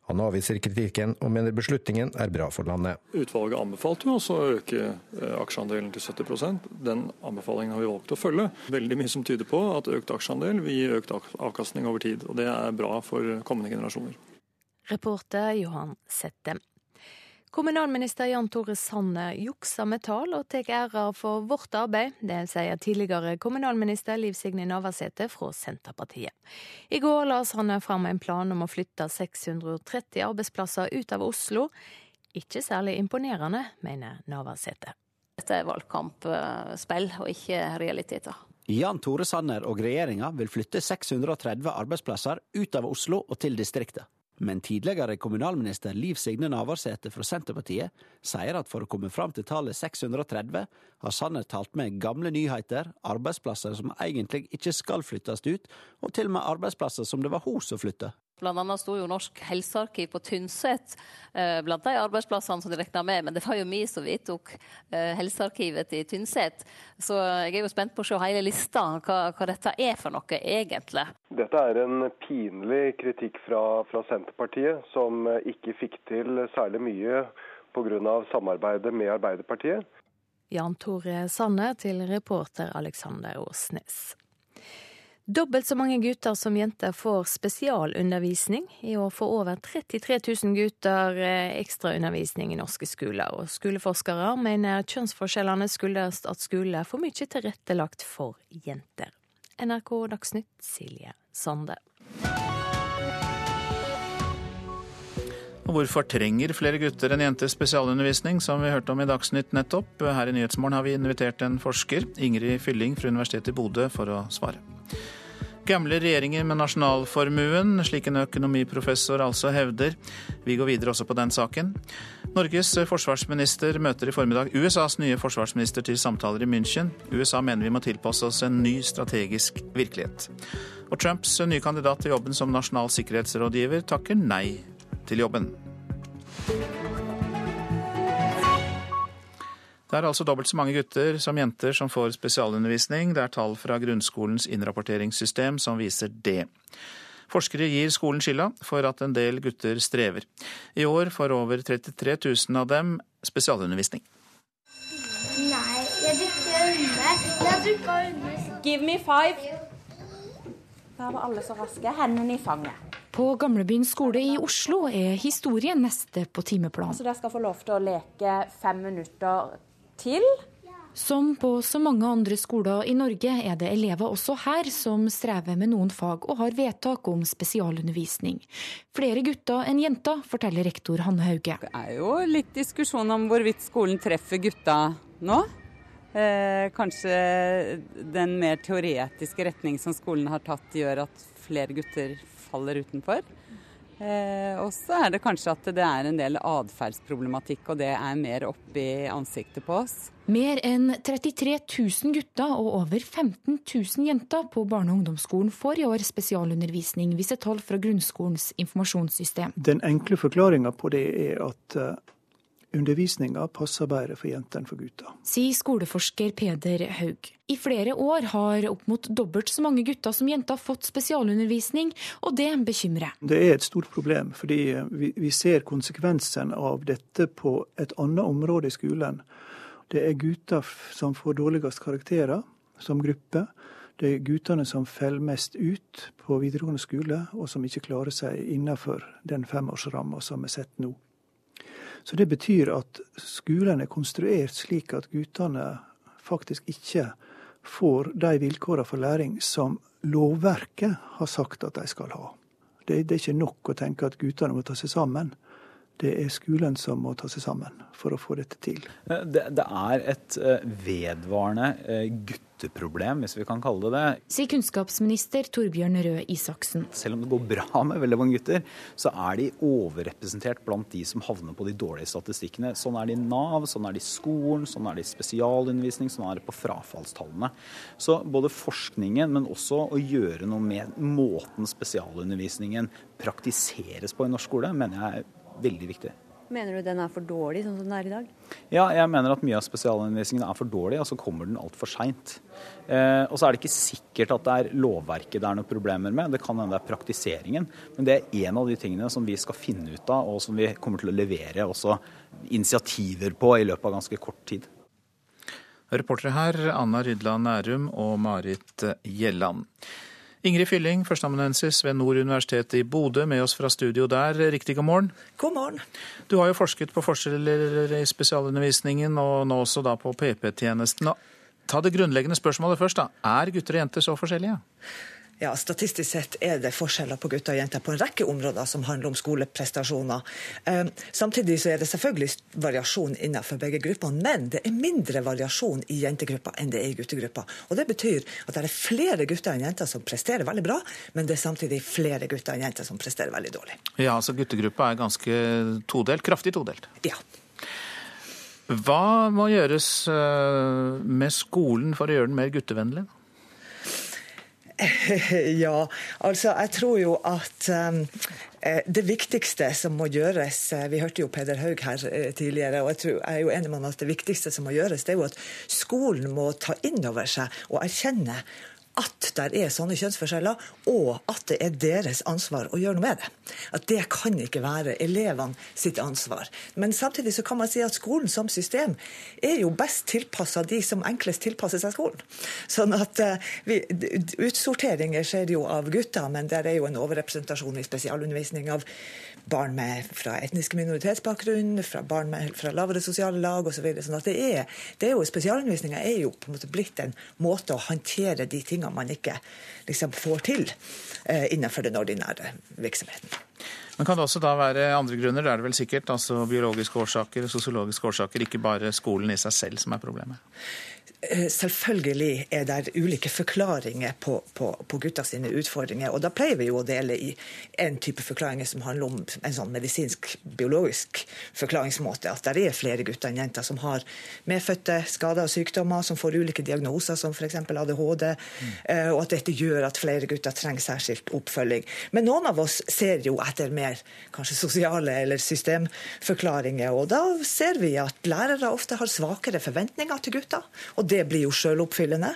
Speaker 31: Han avviser kritikken og mener beslutningen er bra for landet.
Speaker 32: Utvalget anbefalte jo også å øke eh, aksjeandelen til 70% Den anbefalingen har vi valgt å følge. Veldig mye som tyder på at økt aksjeandel vil gi økt avkastning over tid. Og det er bra for kommende generasjoner.
Speaker 29: Reporter Johan Settem. Kommunalminister Jan Tore Sanner jukser med tall og tar æra for vårt arbeid. Det sier tidligere kommunalminister Liv Signe Navarsete fra Senterpartiet. I går la Sanner fram en plan om å flytte 630 arbeidsplasser ut av Oslo. Ikke særlig imponerende, mener Navarsete.
Speaker 3: Dette er valgkampspill og ikke realiteter.
Speaker 4: Jan Tore Sanner og regjeringa vil flytte 630 arbeidsplasser ut av Oslo og til distriktet. Men tidligere kommunalminister Liv Signe Navarsete fra Senterpartiet sier at for å komme fram til tallet 630, har Sanner talt med gamle nyheter, arbeidsplasser som egentlig ikke skal flyttes ut, og til og med arbeidsplasser som det var hun som flytta.
Speaker 3: Blant annet sto jo Norsk helsearkiv på Tynset eh, blant de arbeidsplassene som de regna med, men det var jo vi som vedtok eh, helsearkivet til Tynset. Så jeg er jo spent på å se hele lista, hva, hva dette er for noe egentlig.
Speaker 5: Dette er en pinlig kritikk fra, fra Senterpartiet, som ikke fikk til særlig mye pga. samarbeidet med Arbeiderpartiet.
Speaker 29: Jan Tore Sanne til reporter Alexander Åsnes. Dobbelt så mange gutter som jenter får spesialundervisning. I år får over 33 000 gutter eh, ekstraundervisning i norske skoler. Og skoleforskere mener kjønnsforskjellene skyldes at skolen er for mye tilrettelagt for jenter. NRK Dagsnytt, Silje Sande.
Speaker 2: Hvorfor trenger flere gutter enn jenter spesialundervisning, som vi hørte om i Dagsnytt nettopp? Her i Nyhetsmorgen har vi invitert en forsker, Ingrid Fylling fra Universitetet i Bodø, for å svare. Gamle regjeringer med nasjonalformuen, slik en økonomiprofessor altså hevder. Vi går videre også på den saken. Norges forsvarsminister møter i formiddag USAs nye forsvarsminister til samtaler i München. USA mener vi må tilpasse oss en ny strategisk virkelighet. Og Trumps nye kandidat til jobben som nasjonal sikkerhetsrådgiver takker nei til jobben. Det er altså dobbelt så mange gutter som jenter som får spesialundervisning. Det er tall fra grunnskolens innrapporteringssystem som viser det. Forskere gir skolen skylda for at en del gutter strever. I år får over 33 000 av dem spesialundervisning.
Speaker 33: Nei, jeg drikker under. Jeg drikker under.
Speaker 26: Give me five. Der var alle så raske. Hendene i fanget.
Speaker 34: På Gamlebyen skole i Oslo er historien neste på timeplan.
Speaker 26: Så dere skal få lov til å leke fem minutter til.
Speaker 34: Som på så mange andre skoler i Norge er det elever også her som strever med noen fag og har vedtak om spesialundervisning. Flere gutter enn jenter, forteller rektor Hanne Hauge.
Speaker 35: Det er jo litt diskusjon om hvorvidt skolen treffer gutta nå. Eh, kanskje den mer teoretiske retning som skolen har tatt, gjør at flere gutter faller utenfor. Eh, og så er det kanskje at det er en del atferdsproblematikk, og det er mer oppi i ansiktet på oss.
Speaker 34: Mer enn 33 000 gutter og over 15 000 jenter på barne- og ungdomsskolen får i år spesialundervisning, viser tall fra grunnskolens informasjonssystem.
Speaker 36: Den enkle forklaringa på det er at uh, undervisninga passer bedre for jenter enn for gutter.
Speaker 34: Sier skoleforsker Peder Haug. I flere år har opp mot dobbelt så mange gutter som jenter fått spesialundervisning, og det bekymrer.
Speaker 36: Det er et stort problem, fordi vi, vi ser konsekvensen av dette på et annet område i skolen. Det er gutter som får dårligst karakterer som gruppe. Det er guttene som faller mest ut på videregående skole, og som ikke klarer seg innenfor den femårsramma som er sett nå. Så det betyr at skolen er konstruert slik at guttene faktisk ikke får de vilkårene for læring som lovverket har sagt at de skal ha. Det, det er ikke nok å tenke at guttene må ta seg sammen. Det er skolen som må ta seg sammen for å få dette til.
Speaker 37: Det, det er et eh, vedvarende eh, gutteproblem, hvis vi kan kalle det det.
Speaker 34: Sier kunnskapsminister Torbjørn Røe Isaksen.
Speaker 37: Selv om det går bra med veldig mange gutter, så er de overrepresentert blant de som havner på de dårlige statistikkene. Sånn er det i Nav, sånn er det i skolen, sånn er det i spesialundervisning, sånn er det på frafallstallene. Så både forskningen, men også å gjøre noe med måten spesialundervisningen praktiseres på i norsk skole, mener jeg er veldig viktig.
Speaker 18: Mener du den er for dårlig sånn som den er i dag?
Speaker 37: Ja, jeg mener at mye av spesialundervisningen er for dårlig, og så kommer den altfor seint. Eh, og så er det ikke sikkert at det er lovverket det er noen problemer med, det kan hende det er praktiseringen. Men det er en av de tingene som vi skal finne ut av, og som vi kommer til å levere også initiativer på i løpet av ganske kort tid.
Speaker 2: Reportere her Anna Rydland Nærum og Marit Gjelland. Ingrid Fylling, førsteamanuensis ved Nord universitet i Bodø, med oss fra studio der. Riktig god morgen.
Speaker 38: God morgen.
Speaker 2: Du har jo forsket på forskjeller i spesialundervisningen, og nå også da på PP-tjenesten. Ta det grunnleggende spørsmålet først. da. Er gutter og jenter så forskjellige?
Speaker 38: Ja, Statistisk sett er det forskjeller på gutter og jenter på en rekke områder som handler om skoleprestasjoner. Eh, samtidig så er det selvfølgelig variasjon innenfor begge gruppene, men det er mindre variasjon i jentegruppa enn det er i guttegruppa. Og Det betyr at det er flere gutter enn jenter som presterer veldig bra, men det er samtidig flere gutter enn jenter som presterer veldig dårlig.
Speaker 2: Ja, så Guttegruppa er ganske todelt, kraftig todelt.
Speaker 38: Ja.
Speaker 2: Hva må gjøres eh, med skolen for å gjøre den mer guttevennlig? <laughs>
Speaker 38: Ja, altså jeg tror jo at um, det viktigste som må gjøres eh, Vi hørte jo Peder Haug her tidligere, og jeg, tror, jeg er jo enig med ham at det viktigste som må gjøres, det er jo at skolen må ta inn over seg og erkjenne at det er sånne kjønnsforskjeller, og at det er deres ansvar å gjøre noe med det. At det kan ikke være elevene sitt ansvar. Men samtidig så kan man si at skolen som system er jo best tilpassa de som enklest tilpasser seg skolen. Sånn at uh, vi, Utsorteringer skjer jo av gutter, men der er jo en overrepresentasjon i spesialundervisning av barn med, fra etniske minoritetsbakgrunn, fra barn med, fra lavere sosiale lag osv. Så sånn at det er, det er jo, Spesialundervisninga er jo på en måte blitt en måte å håndtere de tingene man ikke liksom, får til eh, innenfor den ordinære virksomheten.
Speaker 2: Men Kan det også da være andre grunner? Det er det vel sikkert, altså biologiske årsaker, sosiologiske årsaker, ikke bare skolen i seg selv som er problemet?
Speaker 38: Eh, selvfølgelig er det ulike forklaringer på, på, på gutta sine utfordringer. og Da pleier vi jo å dele i en type forklaringer som handler om en sånn medisinsk, biologisk forklaringsmåte. At det er flere gutter enn jenter som har medfødte skader og sykdommer, som får ulike diagnoser, som f.eks. ADHD. Mm. Og at dette gjør at flere gutter trenger særskilt oppfølging. Men noen av oss ser jo etter mer kanskje sosiale eller systemforklaringer. Og da ser vi at lærere ofte har svakere forventninger til gutter. og det blir jo selvoppfyllende.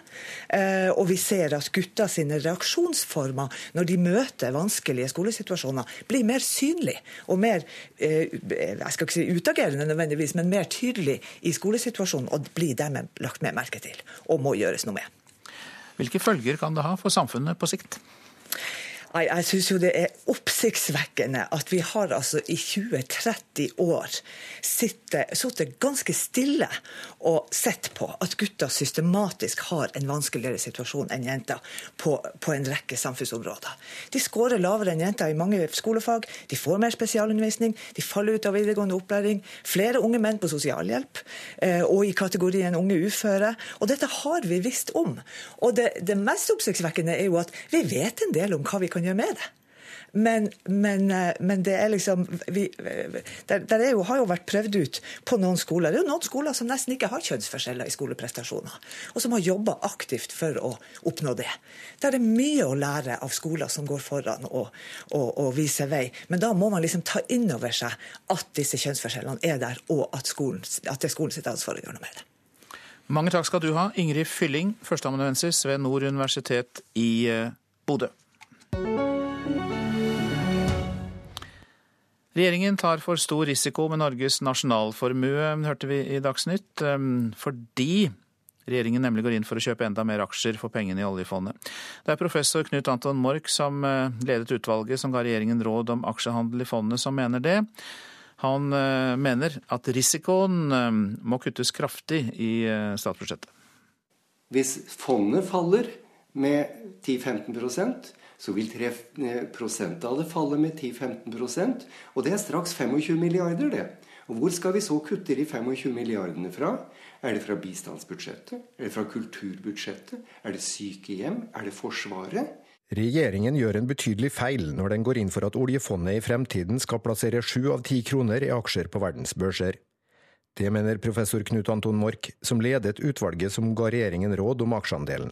Speaker 38: Eh, og vi ser at gutta sine reaksjonsformer når de møter vanskelige skolesituasjoner, blir mer synlig og mer eh, jeg skal ikke si utagerende nødvendigvis, men mer tydelig i skolesituasjonen, og blir dermed lagt mer merke til og må gjøres noe med.
Speaker 2: Hvilke følger kan det ha for samfunnet på sikt?
Speaker 38: Nei, Jeg syns jo det er oppsiktsvekkende at vi har altså i 20-30 år sittet ganske stille og sett på at gutter systematisk har en vanskeligere situasjon enn jenter på, på en rekke samfunnsområder. De skårer lavere enn jenter i mange skolefag, de får mer spesialundervisning, de faller ut av videregående opplæring, flere unge menn på sosialhjelp eh, og i kategorien unge uføre. Og dette har vi visst om. Og det, det mest oppsiktsvekkende er jo at vi vet en del om hva vi kan gjøre med det. Men, men, eh, men, det er liksom vi, der, der jo, har jo vært prøvd ut på noen skoler. Det er jo noen skoler som nesten ikke har kjønnsforskjeller i skoleprestasjoner, og som har jobba aktivt for å oppnå det. Der er mye å lære av skoler som går foran og, og, og viser vei. Men da må man liksom ta inn over seg at disse kjønnsforskjellene er der, og at, skolen, at det er skolen ansvar å gjøre noe med det.
Speaker 2: Mange takk skal du ha, Ingrid Fylling, førsteamanuensis ved Nord universitet i eh, Bodø. Regjeringen tar for stor risiko med Norges nasjonalformue, hørte vi i Dagsnytt, ehm, fordi regjeringen nemlig går inn for å kjøpe enda mer aksjer for pengene i oljefondet. Det er professor Knut Anton Mork som eh, ledet utvalget som ga regjeringen råd om aksjehandel i fondet, som mener det. Han eh, mener at risikoen ehm, må kuttes kraftig i eh, statsbudsjettet.
Speaker 30: Hvis fondet faller med 10-15 så vil 3% av det falle med 10-15% Og det er straks 25 milliarder, det. Og hvor skal vi så kutte de 25 milliardene fra? Er det fra bistandsbudsjettet? Er det fra kulturbudsjettet? Er det sykehjem? Er det Forsvaret?
Speaker 31: Regjeringen gjør en betydelig feil når den går inn for at oljefondet i fremtiden skal plassere sju av ti kroner i aksjer på verdensbørser. Det mener professor Knut Anton Mork, som ledet utvalget som ga regjeringen råd om aksjeandelen.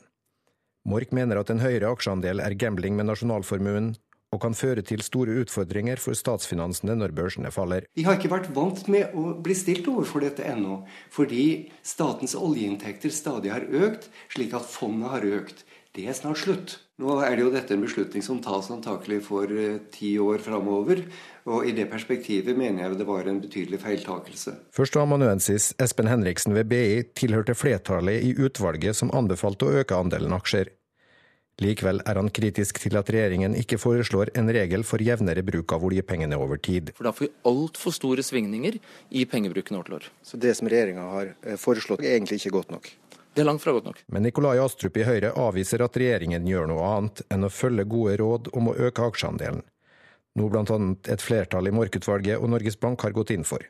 Speaker 31: Mork mener at en høyere aksjeandel er gambling med nasjonalformuen, og kan føre til store utfordringer for statsfinansene når børsene faller.
Speaker 30: Vi har ikke vært vant med å bli stilt overfor dette ennå, fordi statens oljeinntekter stadig har økt, slik at fondet har økt. Det er snart slutt. Nå er det jo dette en beslutning som tas antakelig for eh, ti år framover. Og i det perspektivet mener jeg det var en betydelig feiltakelse.
Speaker 31: Førsteamanuensis Espen Henriksen ved BI tilhørte flertallet i utvalget som anbefalte å øke andelen aksjer. Likevel er han kritisk til at regjeringen ikke foreslår en regel for jevnere bruk av oljepengene over tid.
Speaker 39: For Da får vi altfor store svingninger i pengebruken år til år.
Speaker 40: Så det som regjeringa har eh, foreslått er egentlig ikke godt nok?
Speaker 39: Det er langt fra godt nok.
Speaker 31: Men Nikolai Astrup i Høyre avviser at regjeringen gjør noe annet enn å følge gode råd om å øke aksjeandelen. Noe bl.a. et flertall i Morkutvalget og Norges Bank har gått inn for.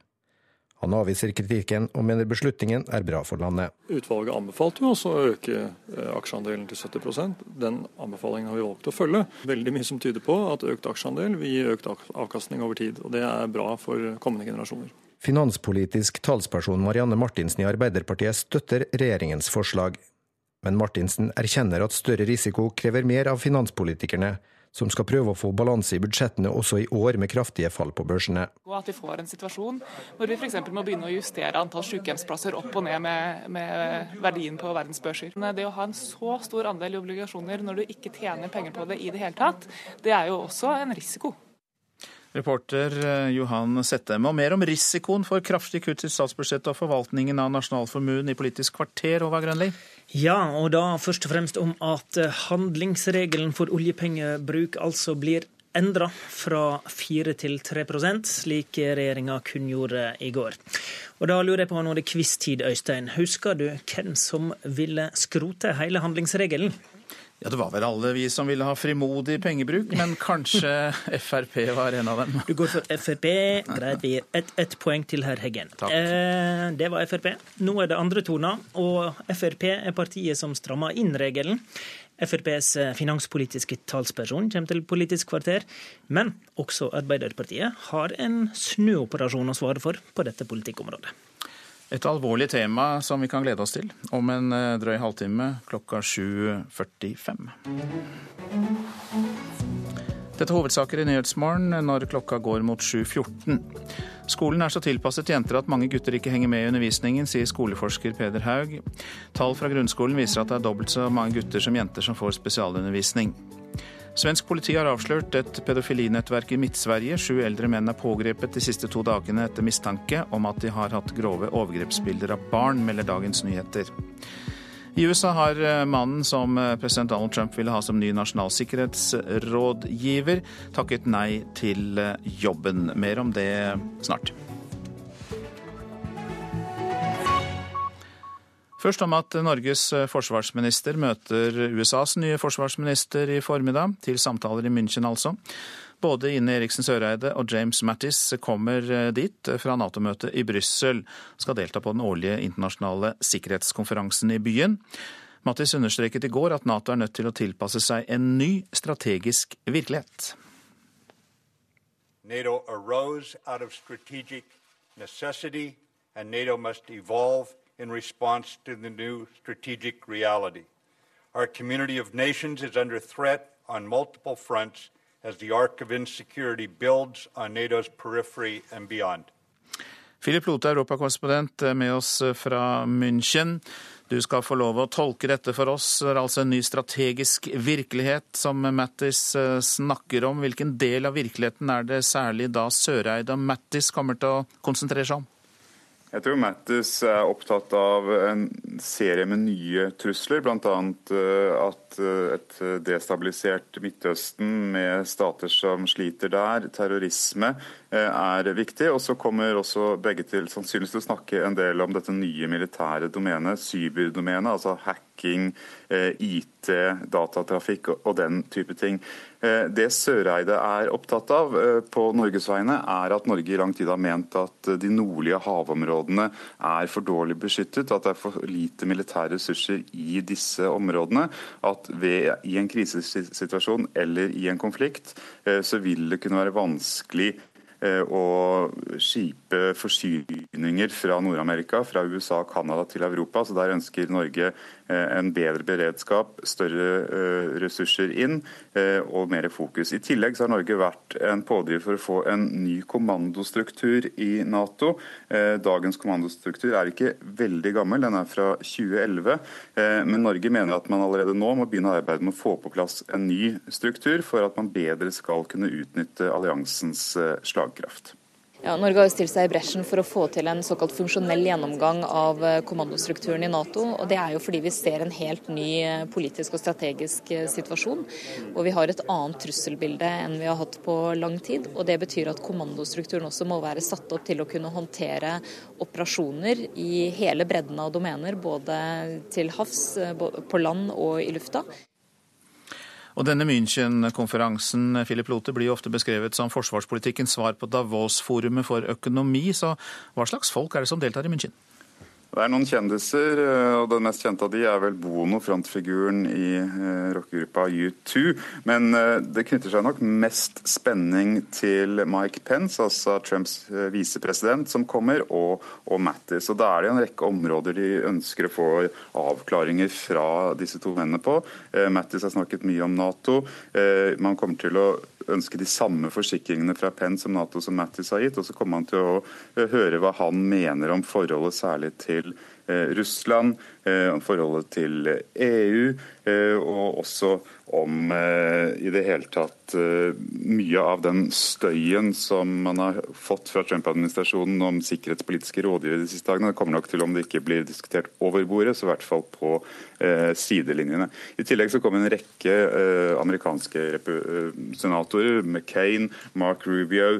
Speaker 31: Han avviser kritikken og mener beslutningen er bra for landet.
Speaker 32: Utvalget anbefalte jo også å øke eh, aksjeandelen til 70% Den anbefalingen har vi valgt å følge. Veldig mye som tyder på at økt aksjeandel vil gi økt avkastning over tid. og Det er bra for kommende generasjoner.
Speaker 31: Finanspolitisk talsperson Marianne Martinsen i Arbeiderpartiet støtter regjeringens forslag. Men Martinsen erkjenner at større risiko krever mer av finanspolitikerne, som skal prøve å få balanse i budsjettene også i år med kraftige fall på børsene.
Speaker 41: Og at vi får en situasjon hvor vi f.eks. må begynne å justere antall sykehjemsplasser opp og ned med, med verdien på verdensbørser. Det å ha en så stor andel i obligasjoner når du ikke tjener penger på det i det hele tatt, det er jo også en risiko.
Speaker 2: Reporter eh, Johan Settem. Og mer om risikoen for kraftig kutt i statsbudsjettet og forvaltningen av nasjonalformuen i Politisk kvarter, Håvard Grønli?
Speaker 42: Ja, og da først og fremst om at eh, handlingsregelen for oljepengebruk altså blir endra fra 4 til 3% slik regjeringa kunngjorde i går. Og Da lurer jeg på, nå det quiz-tid, Øystein. Husker du hvem som ville skrote hele handlingsregelen?
Speaker 2: Ja, Det var vel alle vi som ville ha frimodig pengebruk, men kanskje <laughs> Frp var en av dem.
Speaker 42: Du går for Frp. Greit, vi gir ett et poeng til herr Heggen. Eh, det var Frp. Nå er det andre toner, og Frp er partiet som strammer inn regelen. FrPs eh, finanspolitiske talsperson kommer til Politisk kvarter, men også Arbeiderpartiet har en snuoperasjon å svare for på dette politikkområdet.
Speaker 2: Et alvorlig tema som vi kan glede oss til om en eh, drøy halvtime klokka 7.45. Dette er hovedsaker i Nyhetsmorgen når klokka går mot 7.14. Skolen er så tilpasset jenter at mange gutter ikke henger med i undervisningen, sier skoleforsker Peder Haug. Tall fra grunnskolen viser at det er dobbelt så mange gutter som jenter som får spesialundervisning. Svensk politi har avslørt et pedofilinettverk i Midt-Sverige. Sju eldre menn er pågrepet de siste to dagene etter mistanke om at de har hatt grove overgrepsbilder av barn, melder Dagens Nyheter. I USA har eh, mannen som eh, president Donald Trump ville ha som ny nasjonal sikkerhetsrådgiver, takket nei til eh, jobben. Mer om det snart. Først om at Norges forsvarsminister møter USAs nye forsvarsminister i formiddag, til samtaler i München altså. Både Ine Eriksen Søreide og James Mattis kommer dit fra Nato-møtet i Brussel. Skal delta på den årlige internasjonale sikkerhetskonferansen i byen. Mattis understreket i går at Nato er nødt til å tilpasse seg en ny strategisk virkelighet. NATO arose out of strategic necessity, and NATO must evolve in response to the new strategic reality. Our community of nations is under threat on multiple fronts as the arc of insecurity builds on NATO's periphery and beyond. Philip Lote, europakorrespondent med oss fra München. Du skal få lov å tolke dette for oss. Det er altså en ny strategisk virkelighet som Mattis eh, snakker om. Hvilken del av virkeligheten er det særlig da Søreide og Mattis kommer til å konsentrere seg om?
Speaker 43: Jeg tror Mattis er opptatt av en serie med nye trusler, bl.a. Eh, at eh, et destabilisert Midtøsten med stater som sliter der, terrorisme, eh, er viktig. Og så kommer også begge til sannsynligvis til å snakke en del om dette nye militære domenet, cyberdomenet, altså hacking, IT, datatrafikk og den type ting. Eh, det Søreide er opptatt av eh, på Norges vegne, er at Norge i lang tid har ment at de nordlige havområdene er for dårlig beskyttet, at det er for lite militære ressurser i disse områdene. At ved, i en krisesituasjon eller i en konflikt, eh, så vil det kunne være vanskelig å skipe forsyninger fra Nord-Amerika, fra USA og Canada til Europa. Så der ønsker Norge Eh, en bedre beredskap, større eh, ressurser inn eh, og mer fokus. I tillegg har Norge vært en pådriver for å få en ny kommandostruktur i Nato. Dagens kommandostruktur er ikke veldig gammel, den er fra 2011. Men Norge mener at man allerede nå må begynne arbeidet med å få på plass en ny struktur for at man bedre skal kunne utnytte alliansens slagkraft.
Speaker 44: Ja, Norge har jo stilt seg i bresjen for å få til en såkalt funksjonell gjennomgang av eh, kommandostrukturen i Nato. og Det er jo fordi vi ser en helt ny eh, politisk og strategisk eh, situasjon. Og vi har et annet trusselbilde enn vi har hatt på lang tid. og Det betyr at kommandostrukturen også må være satt opp til å kunne håndtere operasjoner i hele bredden av domener, både til havs, på land og i lufta.
Speaker 2: Og denne München-konferansen Philip Lote, blir ofte beskrevet som forsvarspolitikkens svar på Davos-forumet for økonomi. Så hva slags folk er det som deltar i München?
Speaker 43: Det er noen kjendiser, eh, og den mest kjente av de er vel Bono, frontfiguren i eh, rockegruppa U2. Men eh, det knytter seg nok mest spenning til Mike Pence, altså Trumps visepresident, som kommer, og, og Mattis. Og Da er det en rekke områder de ønsker å få avklaringer fra disse to mennene på. Mattis har snakket mye om Nato. Man kommer til å ønske de samme forsikringene fra Penn som Nato som Mattis har gitt. Og så kommer man til å eh, høre hva han mener om forholdet særlig til eh, Russland, om forholdet til EU, og også om i det hele tatt mye av den støyen som man har fått fra Trump-administrasjonen om sikkerhetspolitiske rådgivere de siste dagene. Det kommer nok til om det ikke blir diskutert over bordet, så i hvert fall på Eh, sidelinjene. I tillegg så kom en rekke eh, amerikanske eh, senatorer, McCain, Mark Rubio,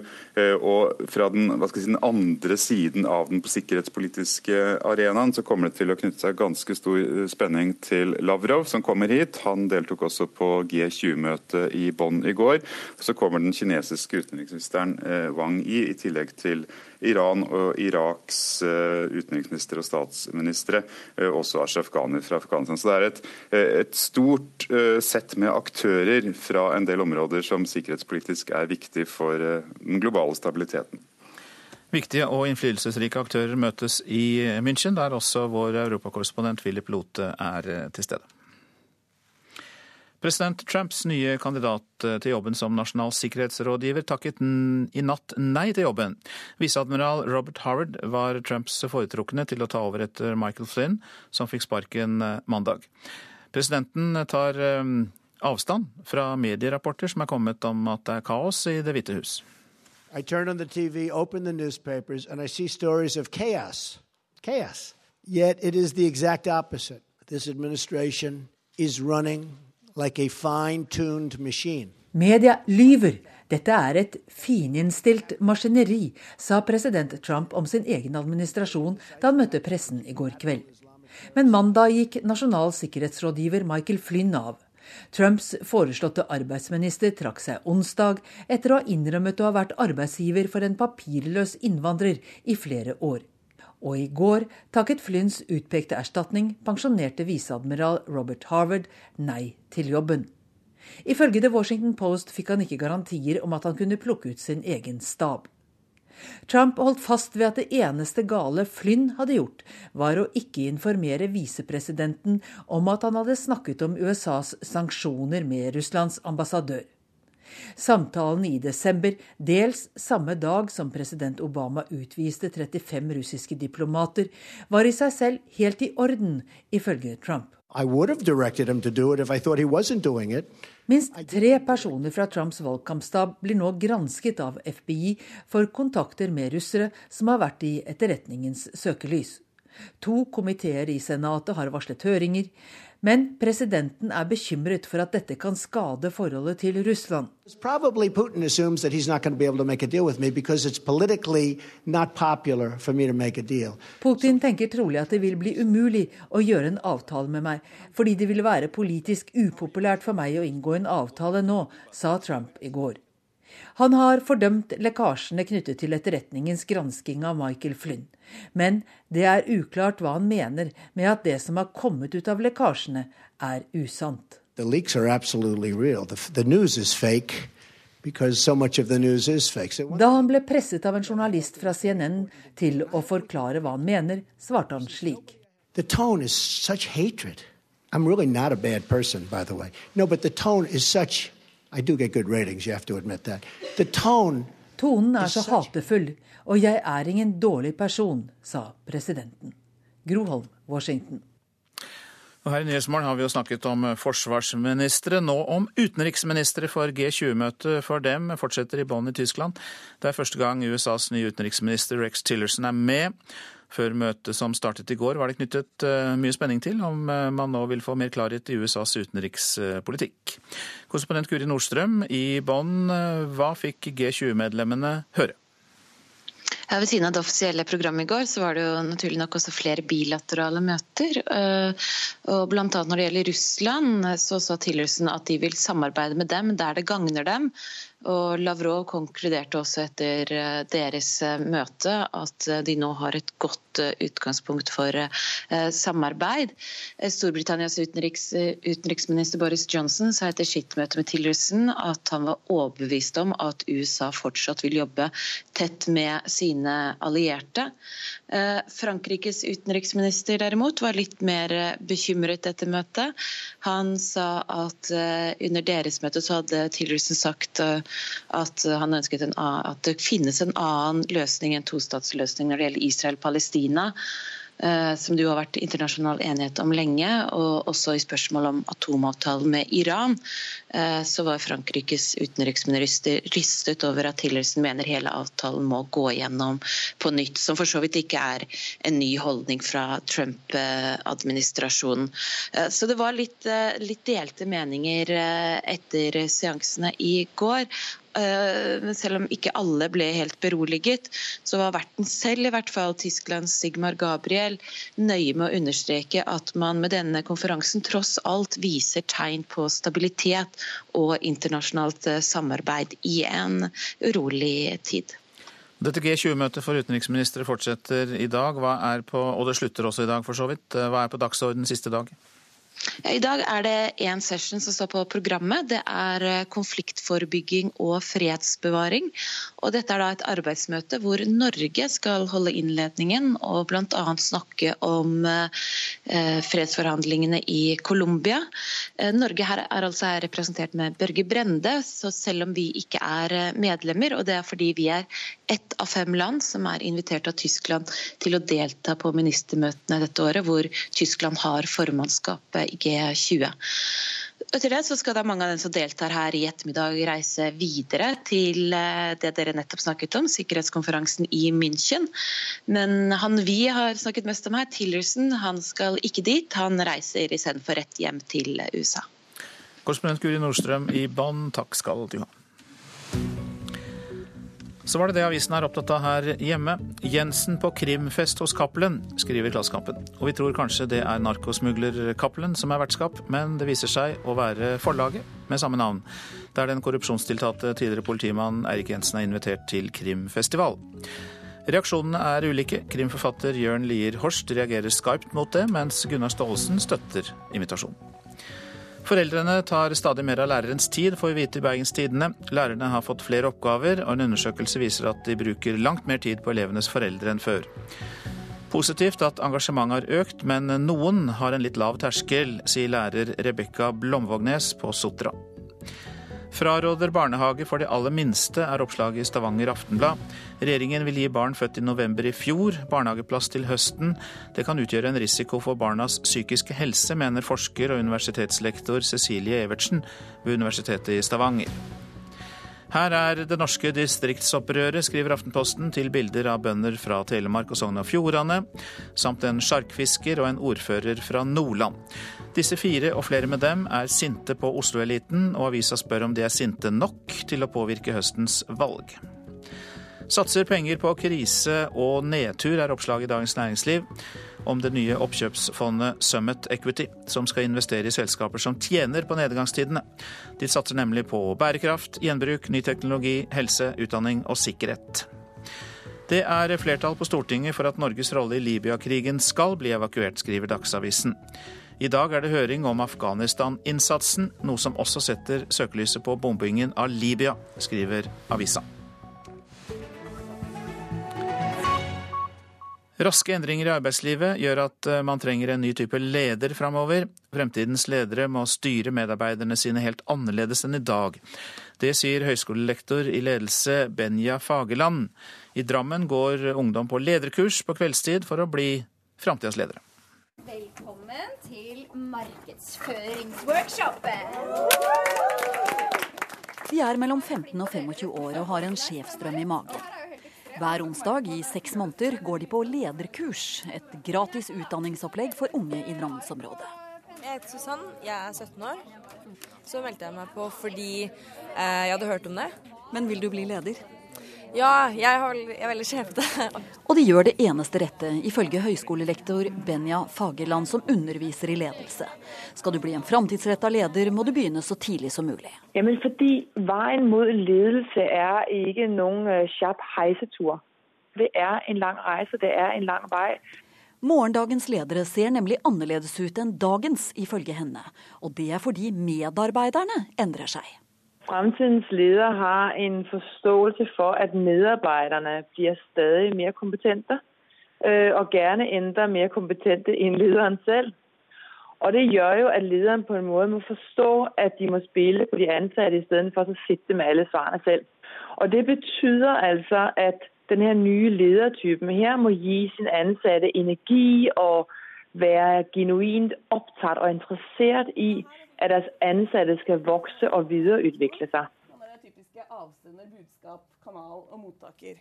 Speaker 43: og fra den, si, den, andre siden av den sikkerhetspolitiske arenaen så kommer det til å knytte seg ganske stor spenning til Lavrov, som kommer hit. Han deltok også på G20-møtet i Bonn i går. Så kommer den kinesiske utenriksministeren Wang Yi, i tillegg til Iran og Iraks utenriksminister og statsministre, også Ashraf Ghani fra Afghanistan så det er et, eh, et stort sett med aktører fra en del områder som sikkerhetspolitisk er viktig for den globale stabiliteten.
Speaker 45: Viktige og innflytelsesrike aktører møtes i München, der også vår europakorrespondent Philip Lote er til stede. President Trumps nye kandidat eh, til jobben som nasjonal sikkerhetsrådgiver takket i natt nei til jobben. Viseadmiral Robert Howard var Trumps foretrukne til å ta over etter Michael Flynn, som fikk sparken eh, mandag. Presidenten tar eh, avstand fra medierapporter som er kommet om at det er kaos i Det hvite hus. I turn on the TV, open the newspapers, and I see stories of chaos. Chaos. Yet it is the exact opposite. This administration is running like a fine-tuned machine. Media lyver. Dette er et fininnstilt maskineri, sa president Trump om sin egen administrasjon da han møtte pressen i går kveld. Men mandag gikk nasjonal sikkerhetsrådgiver Michael Flynn av. Trumps foreslåtte arbeidsminister trakk seg onsdag etter å ha innrømmet å ha vært arbeidsgiver for en papirløs innvandrer i flere år. Og i går takket Flynns utpekte erstatning, pensjonerte viseadmiral Robert Harvard, nei til jobben. Ifølge The Washington Post fikk han ikke garantier om at han kunne plukke ut sin egen stab. Trump holdt fast ved at det eneste gale Flynn hadde gjort, var å ikke informere visepresidenten om at han hadde snakket om USAs sanksjoner med Russlands ambassadør. Samtalen i desember, dels samme dag som president Obama utviste 35 russiske diplomater, var i seg selv helt i orden, ifølge Trump. Minst tre personer fra Trumps valgkampstab blir nå gransket av FBI for kontakter med russere som har vært i etterretningens søkelys. To komiteer i Senatet har varslet høringer. Men presidenten er bekymret for at dette kan skade forholdet til Russland. Putin tenker trolig at det vil bli umulig å gjøre en avtale med meg, fordi det vil være politisk upopulært for meg å inngå en avtale nå, sa Trump i går. Han har fordømt lekkasjene knyttet til etterretningens gransking av Michael Flynn. Men det er uklart hva han mener med at det som har kommet ut av lekkasjene, er usant. The leaks are absolutely real. The, the news is fake. So da han ble presset av en journalist fra CNN til å forklare hva han mener, svarte han slik. The tone is such hatred. I'm really not a bad person, by the way. No, but the tone is such I do get good ratings, you have to admit that. The tone Tonen er så hatefull, og jeg er ingen dårlig person, sa presidenten. Groholm, Washington. Og her i Nyhetsmorgen har vi jo snakket om forsvarsministre, nå om utenriksministre for G20-møtet for dem fortsetter i Bonn i Tyskland. Det er første gang USAs nye utenriksminister Rex Tillerson er med. Før møtet som startet i går, var det knyttet eh, mye spenning til om eh, man nå vil få mer klarhet i USAs utenrikspolitikk. Korrespondent Guri Nordstrøm i Bonn, eh, hva fikk G20-medlemmene høre?
Speaker 46: Ja, ved siden av det offisielle programmet i går, så var det jo naturlig nok også flere bilaterale møter. Og blant annet når det gjelder Russland, så sa Tillerson at de vil samarbeide med dem der det gagner dem. Og Lavrov konkluderte også etter eh, deres eh, møte at eh, de nå har et godt godt utgangspunkt for samarbeid. Storbritannias utenriks, utenriksminister Boris Johnson sa etter sitt møte med Tillerson at han var overbevist om at USA fortsatt vil jobbe tett med sine allierte. Frankrikes utenriksminister derimot var litt mer bekymret etter møtet. Han sa at under deres møte så hadde Tillerson sagt at han ønsket en, at det finnes en annen løsning enn tostatsløsning når det gjelder Israel-Palestina. Eh, som det jo har vært internasjonal enighet om lenge, og også i spørsmål om atomavtalen med Iran, eh, så var Frankrikes utenriksminister rystet over at Tillerson mener hele avtalen må gå gjennom på nytt, som for så vidt ikke er en ny holdning fra Trump-administrasjonen. Eh, så det var litt, litt delte meninger etter seansene i går. Men selv om ikke alle ble helt beroliget, så var verten selv, i hvert fall Tysklands Sigmar Gabriel, nøye med å understreke at man med denne konferansen tross alt viser tegn på stabilitet og internasjonalt samarbeid i en urolig tid.
Speaker 2: Dette G20-møtet for utenriksministre fortsetter i dag, på, og det slutter også i dag for så vidt. Hva er på dagsorden siste dag?
Speaker 46: I dag er det én session som står på programmet. Det er eh, konfliktforebygging og fredsbevaring. Og dette er da et arbeidsmøte hvor Norge skal holde innledningen og bl.a. snakke om eh, fredsforhandlingene i Colombia. Eh, Norge her er altså representert med Børge Brende, så selv om vi ikke er medlemmer, og det er fordi vi er ett av fem land som er invitert av Tyskland til å delta på ministermøtene dette året, hvor Tyskland har formannskapet i G20. Etter det så skal da mange av dem som deltar her i ettermiddag reise videre til eh, det dere nettopp snakket om, sikkerhetskonferansen i München. Men han vi har snakket mest om her, Tillerson, han skal ikke dit. Han reiser istedenfor rett hjem til USA.
Speaker 2: Korrespondent Guri Nordstrøm i Bonn, takk skal du ha. Så var det det avisen er opptatt av her hjemme. Jensen på krimfest hos Cappelen, skriver Klassekampen. Og vi tror kanskje det er narkosmugler Cappelen som er vertskap, men det viser seg å være forlaget med samme navn, der den korrupsjonstiltalte tidligere politimann Eirik Jensen er invitert til krimfestival. Reaksjonene er ulike. Krimforfatter Jørn Lier Horst reagerer skarpt mot det, mens Gunnar Staalesen støtter invitasjonen. Foreldrene tar stadig mer av lærerens tid, får vi vite i Bergens Tidende. Lærerne har fått flere oppgaver, og en undersøkelse viser at de bruker langt mer tid på elevenes foreldre enn før. Positivt at engasjementet har økt, men noen har en litt lav terskel, sier lærer Rebekka Blomvågnes på Sotra. Fraråder barnehage for de aller minste, er oppslaget i Stavanger Aftenblad. Regjeringen vil gi barn født i november i fjor barnehageplass til høsten. Det kan utgjøre en risiko for barnas psykiske helse, mener forsker og universitetslektor Cecilie Evertsen ved Universitetet i Stavanger. Her er det norske distriktsopprøret, skriver Aftenposten, til bilder av bønder fra Telemark og Sogn og Fjordane, samt en sjarkfisker og en ordfører fra Nordland. Disse fire og flere med dem er sinte på Oslo-eliten, og avisa spør om de er sinte nok til å påvirke høstens valg. Satser penger på krise og nedtur, er oppslaget i Dagens Næringsliv om det nye oppkjøpsfondet Summit Equity, som skal investere i selskaper som tjener på nedgangstidene. De satser nemlig på bærekraft, gjenbruk, ny teknologi, helse, utdanning og sikkerhet. Det er flertall på Stortinget for at Norges rolle i Libya-krigen skal bli evakuert, skriver Dagsavisen. I dag er det høring om Afghanistan-innsatsen, noe som også setter søkelyset på bombingen av Libya, skriver avisa. Raske endringer i arbeidslivet gjør at eh, man trenger en ny type leder framover. Fremtidens ledere må styre medarbeiderne sine helt annerledes enn i dag. Det sier høyskolelektor i ledelse Benja Fageland. I Drammen går ungdom på lederkurs på kveldstid for å bli framtidas ledere.
Speaker 47: Velkommen til markedsføringsworkshopen.
Speaker 48: De er mellom 15 og 25 år og har en sjefsdrøm i magen. Hver onsdag i seks måneder går de på lederkurs, et gratis utdanningsopplegg for unge i Drammensområdet.
Speaker 49: Jeg heter Susann, jeg er 17 år. Så meldte jeg meg på fordi eh, jeg hadde hørt om det.
Speaker 48: Men vil du bli leder?
Speaker 49: Ja, jeg, har, jeg er veldig skjevete. <laughs>
Speaker 48: Og de gjør det eneste rette, ifølge høyskolelektor Benja Fagerland, som underviser i ledelse. Skal du bli en framtidsretta leder, må du begynne så tidlig som mulig.
Speaker 50: Jamen, fordi Veien mot ledelse er ikke noen øh, kjapp heisetur.
Speaker 51: det er en lang reise, det er en lang vei.
Speaker 48: Morgendagens ledere ser nemlig annerledes ut enn dagens, ifølge henne. Og det er fordi medarbeiderne endrer seg.
Speaker 51: Fremtidens leder har en forståelse for at medarbeiderne blir stadig mer kompetente, øh, og gjerne enda mer kompetente enn lederen selv. Og Det gjør jo at lederen på en måte må forstå at de må spille på de ansatte istedenfor å sitte med alle svarene selv. Og Det betyr altså at denne nye ledertypen her må gi sin ansatte energi og være genuint opptatt og interessert i at deres ansatte skal vokse og videreutvikle seg.
Speaker 52: Det er typiske avsender, budskap, kanal og mottaker.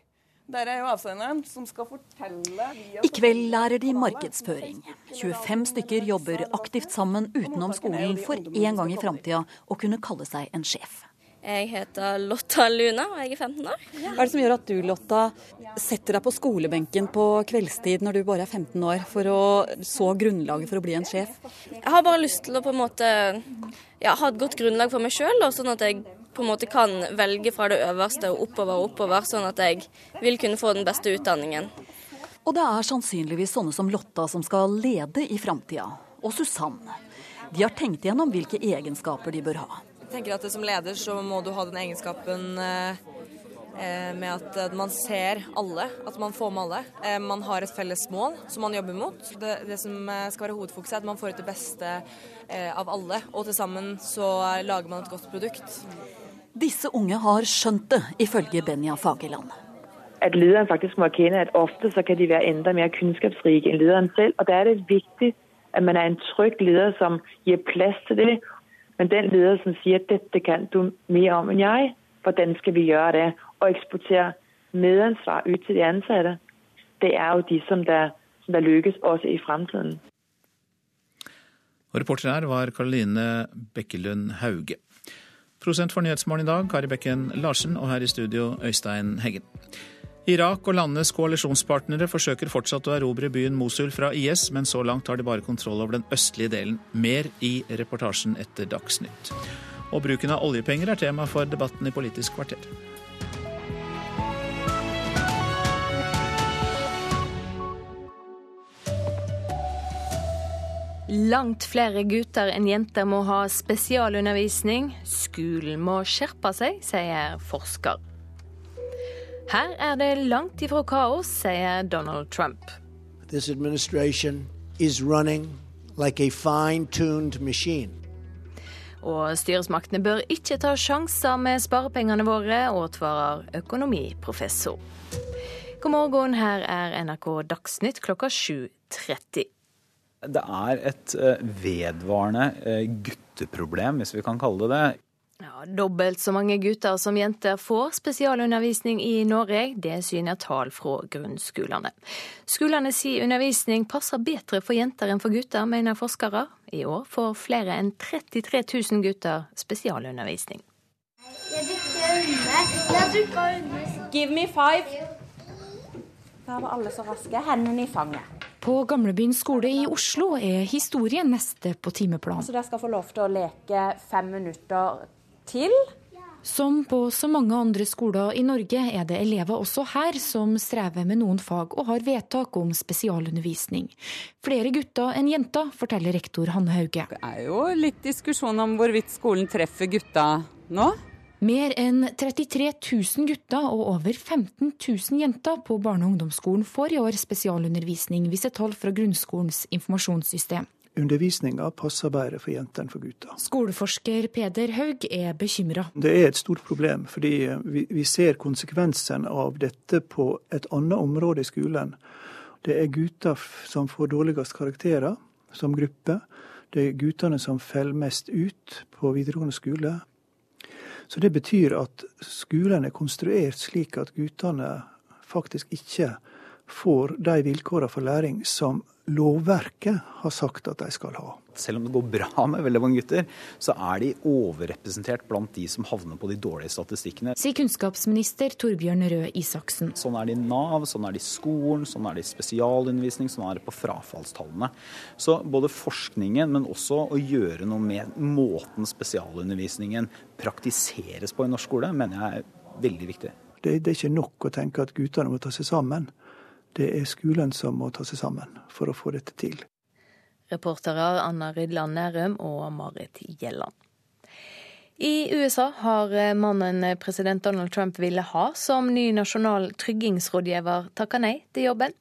Speaker 52: Der er jo avsenderen som skal fortelle
Speaker 48: I kveld lærer de markedsføring. 25 stykker jobber aktivt sammen utenom skolen for en gang i framtida å kunne kalle seg en sjef.
Speaker 26: Jeg heter Lotta Luna og jeg er 15 år.
Speaker 48: Hva er det som gjør at du Lotta, setter deg på skolebenken på kveldstid når du bare er 15 år, for å så grunnlaget for å bli en sjef?
Speaker 26: Jeg har bare lyst til å på en måte ja, ha et godt grunnlag for meg sjøl, sånn at jeg på en måte kan velge fra det øverste og oppover og oppover, sånn at jeg vil kunne få den beste utdanningen.
Speaker 48: Og det er sannsynligvis sånne som Lotta som skal lede i framtida. Og Susanne. De har tenkt igjennom hvilke egenskaper de bør ha.
Speaker 53: Jeg tenker at Som leder så må du ha den egenskapen eh, eh, med at man ser alle, at man får med alle. Eh, man har et felles mål som man jobber mot. Det, det som skal være hovedfokuset, er at man får ut det beste av alle. Og til sammen så lager man et godt produkt.
Speaker 48: Disse unge har skjønt det, ifølge Benja Fageland.
Speaker 51: At lederen faktisk må erkjenne at ofte så kan de være enda mer kunnskapsrike enn lederen selv. Og Da er det viktig at man er en trygg leder som gir plass til det, men den leder som sier at dette kan du mer om enn jeg, hvordan skal vi gjøre det? Og eksportere medansvar ut til de ansatte. Det er jo de som der, som der lykkes også i fremtiden.
Speaker 2: Og reporter her var Karoline Bekkelund Hauge. Prosent for Nyhetsmorgen i dag, Kari Bekken Larsen, og her i studio Øystein Heggen. Irak og landets koalisjonspartnere forsøker fortsatt å erobre byen Mosul fra IS, men så langt har de bare kontroll over den østlige delen. Mer i reportasjen etter Dagsnytt. Og bruken av oljepenger er tema for debatten i Politisk kvarter.
Speaker 29: Langt flere gutter enn jenter må ha spesialundervisning. Skolen må skjerpe seg, sier forsker. Her er det langt ifra kaos, sier Donald Trump.
Speaker 50: This administration is running like a fine-tuned machine.
Speaker 29: Og styresmaktene bør ikke ta sjanser med sparepengene våre, advarer økonomiprofessor. God morgen, her er NRK Dagsnytt klokka 7.30.
Speaker 37: Det er et eh, vedvarende eh, gutteproblem, hvis vi kan kalle det det,
Speaker 29: ja, Dobbelt så mange gutter som jenter får spesialundervisning i Norge. Det syner tall fra grunnskolene. Skolene sier undervisning passer bedre for jenter enn for gutter, mener forskere. I år får flere enn 33 000 gutter spesialundervisning.
Speaker 54: Give me five. Der var alle så raske. Hendene i fanget.
Speaker 29: På Gamlebyen skole i Oslo er historien neste på timeplanen.
Speaker 54: Så dere skal få lov til å leke fem minutter til.
Speaker 29: Som på så mange andre skoler i Norge er det elever også her som strever med noen fag og har vedtak om spesialundervisning. Flere gutter enn jenter, forteller rektor Hanne Hauge.
Speaker 55: Det er jo litt diskusjon om hvorvidt skolen treffer gutta nå.
Speaker 29: Mer enn 33 000 gutter og over 15 000 jenter på barne- og ungdomsskolen får i år spesialundervisning, viser tall fra grunnskolens informasjonssystem
Speaker 36: undervisninga passer bedre for jentene enn for gutta.
Speaker 29: Skoleforsker Peder Haug er bekymra.
Speaker 36: Det er et stort problem, fordi vi, vi ser konsekvensen av dette på et annet område i skolen. Det er gutter som får dårligst karakterer som gruppe. Det er guttene som faller mest ut på videregående skole. Så det betyr at skolen er konstruert slik at guttene faktisk ikke får de vilkårene for læring som lovverket har sagt at de skal ha.
Speaker 37: Selv om det går bra med veldig mange gutter, så er de overrepresentert blant de som havner på de dårlige statistikkene.
Speaker 29: Sier kunnskapsminister Torbjørn Røe Isaksen.
Speaker 37: Sånn er det i Nav, sånn er det i skolen, sånn er det i spesialundervisning, sånn er det på frafallstallene. Så både forskningen, men også å gjøre noe med måten spesialundervisningen praktiseres på i norsk skole, mener jeg er veldig viktig.
Speaker 36: Det, det er ikke nok å tenke at guttene må ta seg sammen. Det er skolen som må ta seg sammen for å få dette til.
Speaker 29: Reportere Anna Rydland Nærum og Marit Gjelland. I USA har mannen president Donald Trump ville ha som ny nasjonal tryggingsrådgiver takka nei til jobben.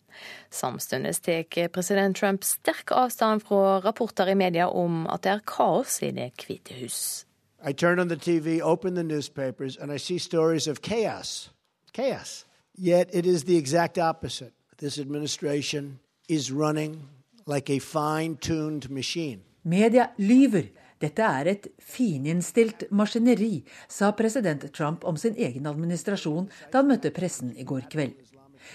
Speaker 29: Samtidig tar president Trump sterk avstand fra rapporter i media om at det er kaos i Det hvite hus.
Speaker 50: I turn on the TV, open the newspapers, and I see stories of chaos. Chaos. Yet it is the exact opposite. This administration is running like a fine tuned machine.
Speaker 45: Media lyver. Dette er et fininnstilt maskineri, sa president Trump om sin egen administrasjon da han møtte pressen i går kveld.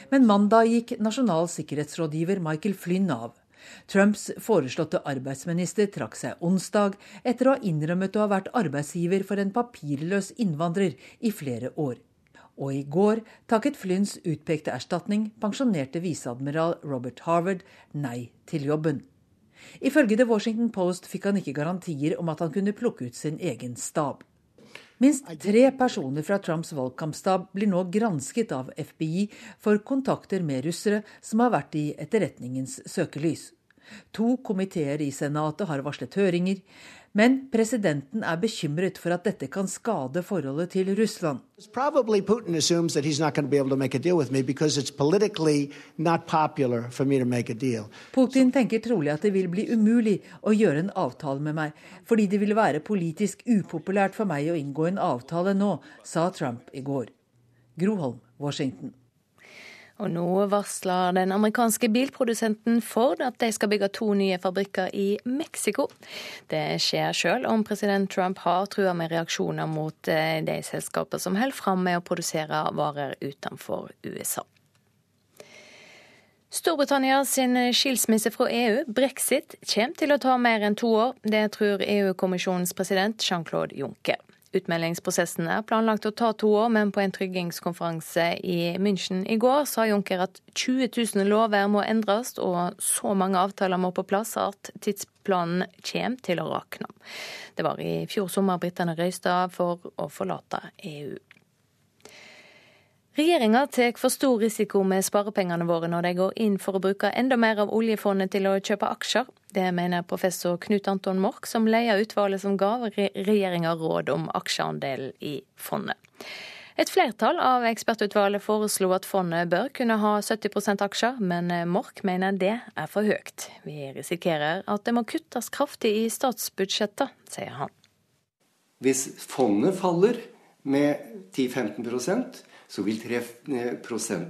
Speaker 45: Men mandag gikk nasjonal sikkerhetsrådgiver Michael Flynn av. Trumps foreslåtte arbeidsminister trakk seg onsdag etter å ha innrømmet å ha vært arbeidsgiver for en papirløs innvandrer i flere år. Og i går takket Flynns utpekte erstatning, pensjonerte viseadmiral Robert Harvard, nei til jobben. Ifølge The Washington Post fikk han ikke garantier om at han kunne plukke ut sin egen stab. Minst tre personer fra Trumps valgkampstab blir nå gransket av FBI for kontakter med russere som har vært i etterretningens søkelys. To komiteer i Senatet har varslet høringer. Men presidenten er bekymret for at dette kan skade forholdet til Russland. Putin tenker trolig at det vil bli umulig å gjøre en avtale med meg, fordi det vil være politisk upopulært for meg å inngå en avtale nå, sa Trump i går. Groholm, Washington.
Speaker 29: Og nå varsler den amerikanske bilprodusenten Ford at de skal bygge to nye fabrikker i Mexico. Det skjer selv om president Trump har trua med reaksjoner mot eh, de selskaper som holder fram med å produsere varer utenfor USA. Storbritannia sin skilsmisse fra EU, brexit, kommer til å ta mer enn to år. Det tror EU-kommisjonens president Jean-Claude Juncker. Utmeldingsprosessen er planlagt å ta to år, men på en tryggingskonferanse i München i går sa Juncker at 20 000 lover må endres og så mange avtaler må på plass at tidsplanen kommer til å rakne. Det var i fjor sommer britene røysta for å forlate EU. Regjeringa tar for stor risiko med sparepengene våre når de går inn for å bruke enda mer av oljefondet til å kjøpe aksjer. Det mener professor Knut Anton Mork, som leder utvalget som ga regjeringa råd om aksjeandelen i fondet. Et flertall av ekspertutvalget foreslo at fondet bør kunne ha 70% aksjer, men Mork mener det er for høyt. Vi risikerer at det må kuttes kraftig i statsbudsjettet, sier han.
Speaker 56: Hvis fondet faller med 10-15% så vil 3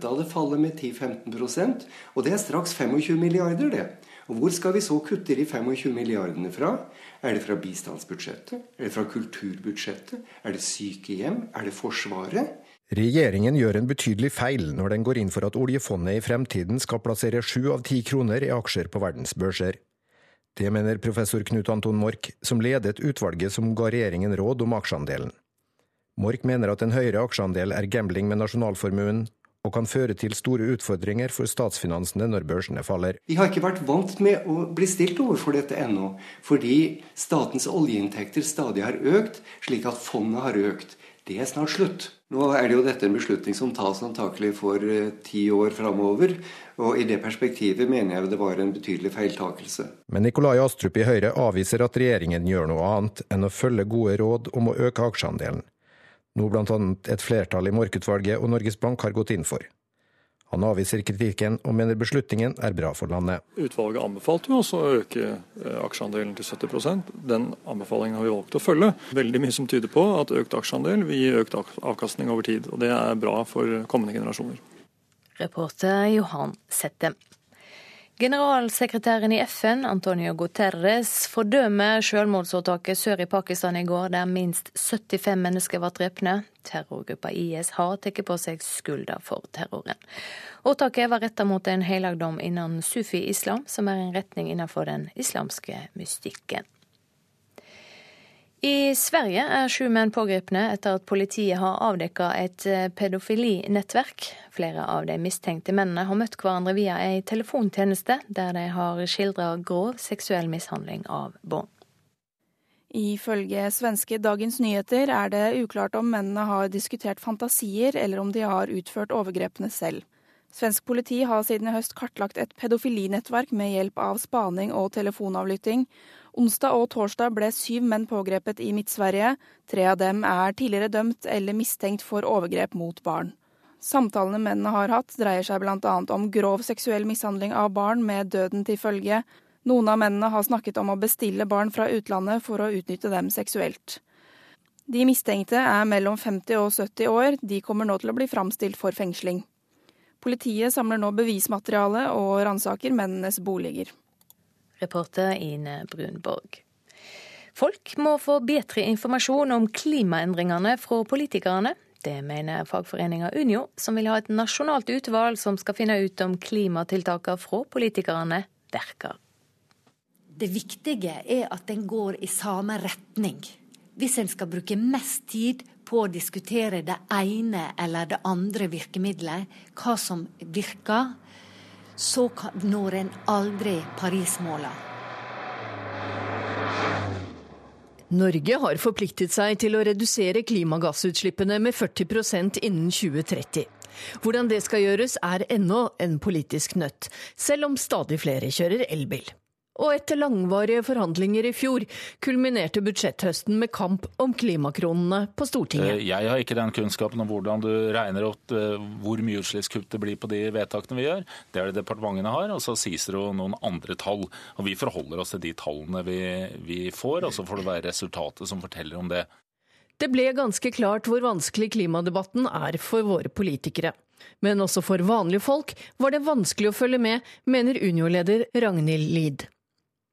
Speaker 56: av det falle med 10-15% Og det er straks 25 milliarder, det. Og hvor skal vi så kutte de 25 milliardene fra? Er det fra bistandsbudsjettet? Er det fra kulturbudsjettet? Er det sykehjem? Er det Forsvaret?
Speaker 31: Regjeringen gjør en betydelig feil når den går inn for at oljefondet i fremtiden skal plassere sju av ti kroner i aksjer på verdensbørser. Det mener professor Knut Anton Mork, som ledet utvalget som ga regjeringen råd om aksjeandelen. Mork mener at en høyere aksjeandel er gambling med nasjonalformuen, og kan føre til store utfordringer for statsfinansene når børsene faller.
Speaker 56: Vi har ikke vært vant med å bli stilt overfor dette ennå, fordi statens oljeinntekter stadig har økt, slik at fondet har økt. Det er snart slutt. Nå er det jo dette en beslutning som tas antakelig for eh, ti år framover. Og i det perspektivet mener jeg det var en betydelig feiltakelse.
Speaker 31: Men Nikolai Astrup i Høyre avviser at regjeringen gjør noe annet enn å følge gode råd om å øke aksjeandelen noe bl.a. et flertall i Morkutvalget og Norges Bank har gått inn for. Han avviser kritikken og mener beslutningen er bra for landet.
Speaker 32: Utvalget anbefalte jo også å øke eh, aksjeandelen til 70% Den anbefalingen har vi valgt å følge. Veldig mye som tyder på at økt aksjeandel vil gi økt avkastning over tid. Og det er bra for kommende generasjoner.
Speaker 29: Reporter Johan Sette. Generalsekretæren i FN, Antonio Guterres, fordømmer selvmordsåtaket sør i Pakistan i går, der minst 75 mennesker ble drept. Terrorgruppa IS har tatt på seg skylda for terroren. Åtaket var retta mot en helligdom innen sufi-islam, som er en retning innenfor den islamske mystikken. I Sverige er sju menn pågrepne etter at politiet har avdekka et eh, pedofilinettverk. Flere av de mistenkte mennene har møtt hverandre via ei telefontjeneste, der de har skildra grov seksuell mishandling av barn.
Speaker 57: Ifølge svenske Dagens Nyheter er det uklart om mennene har diskutert fantasier, eller om de har utført overgrepene selv. Svensk politi har siden i høst kartlagt et pedofilinettverk med hjelp av spaning og telefonavlytting. Onsdag og torsdag ble syv menn pågrepet i Midt-Sverige. Tre av dem er tidligere dømt eller mistenkt for overgrep mot barn. Samtalene mennene har hatt, dreier seg bl.a. om grov seksuell mishandling av barn med døden til følge, noen av mennene har snakket om å bestille barn fra utlandet for å utnytte dem seksuelt. De mistenkte er mellom 50 og 70 år, de kommer nå til å bli framstilt for fengsling. Politiet samler nå bevismateriale og ransaker mennenes boliger.
Speaker 29: Reporter Ine Brunborg. Folk må få bedre informasjon om klimaendringene fra politikerne. Det mener fagforeninga Unio, som vil ha et nasjonalt utvalg som skal finne ut om klimatiltakene fra politikerne virker.
Speaker 6: Det viktige er at den går i samme retning. Hvis en skal bruke mest tid på å diskutere det ene eller det andre virkemidlet, hva som virker, så når en aldri Paris-måla.
Speaker 7: Norge har forpliktet seg til å redusere klimagassutslippene med 40% innen 2030. Hvordan det skal gjøres er ennå en politisk nøtt, selv om stadig flere kjører elbil. Og etter langvarige forhandlinger i fjor kulminerte budsjetthøsten med kamp om klimakronene på Stortinget.
Speaker 9: Eh, jeg har ikke den kunnskapen om hvordan du regner opp eh, hvor mye utslippskutt det blir på de vedtakene vi gjør. Det er det departementene har, og så sies det jo noen andre tall. Og vi forholder oss til de tallene vi, vi får, og så får det være resultatet som forteller om det.
Speaker 7: Det ble ganske klart hvor vanskelig klimadebatten er for våre politikere. Men også for vanlige folk var det vanskelig å følge med, mener Unio-leder Ragnhild Lid.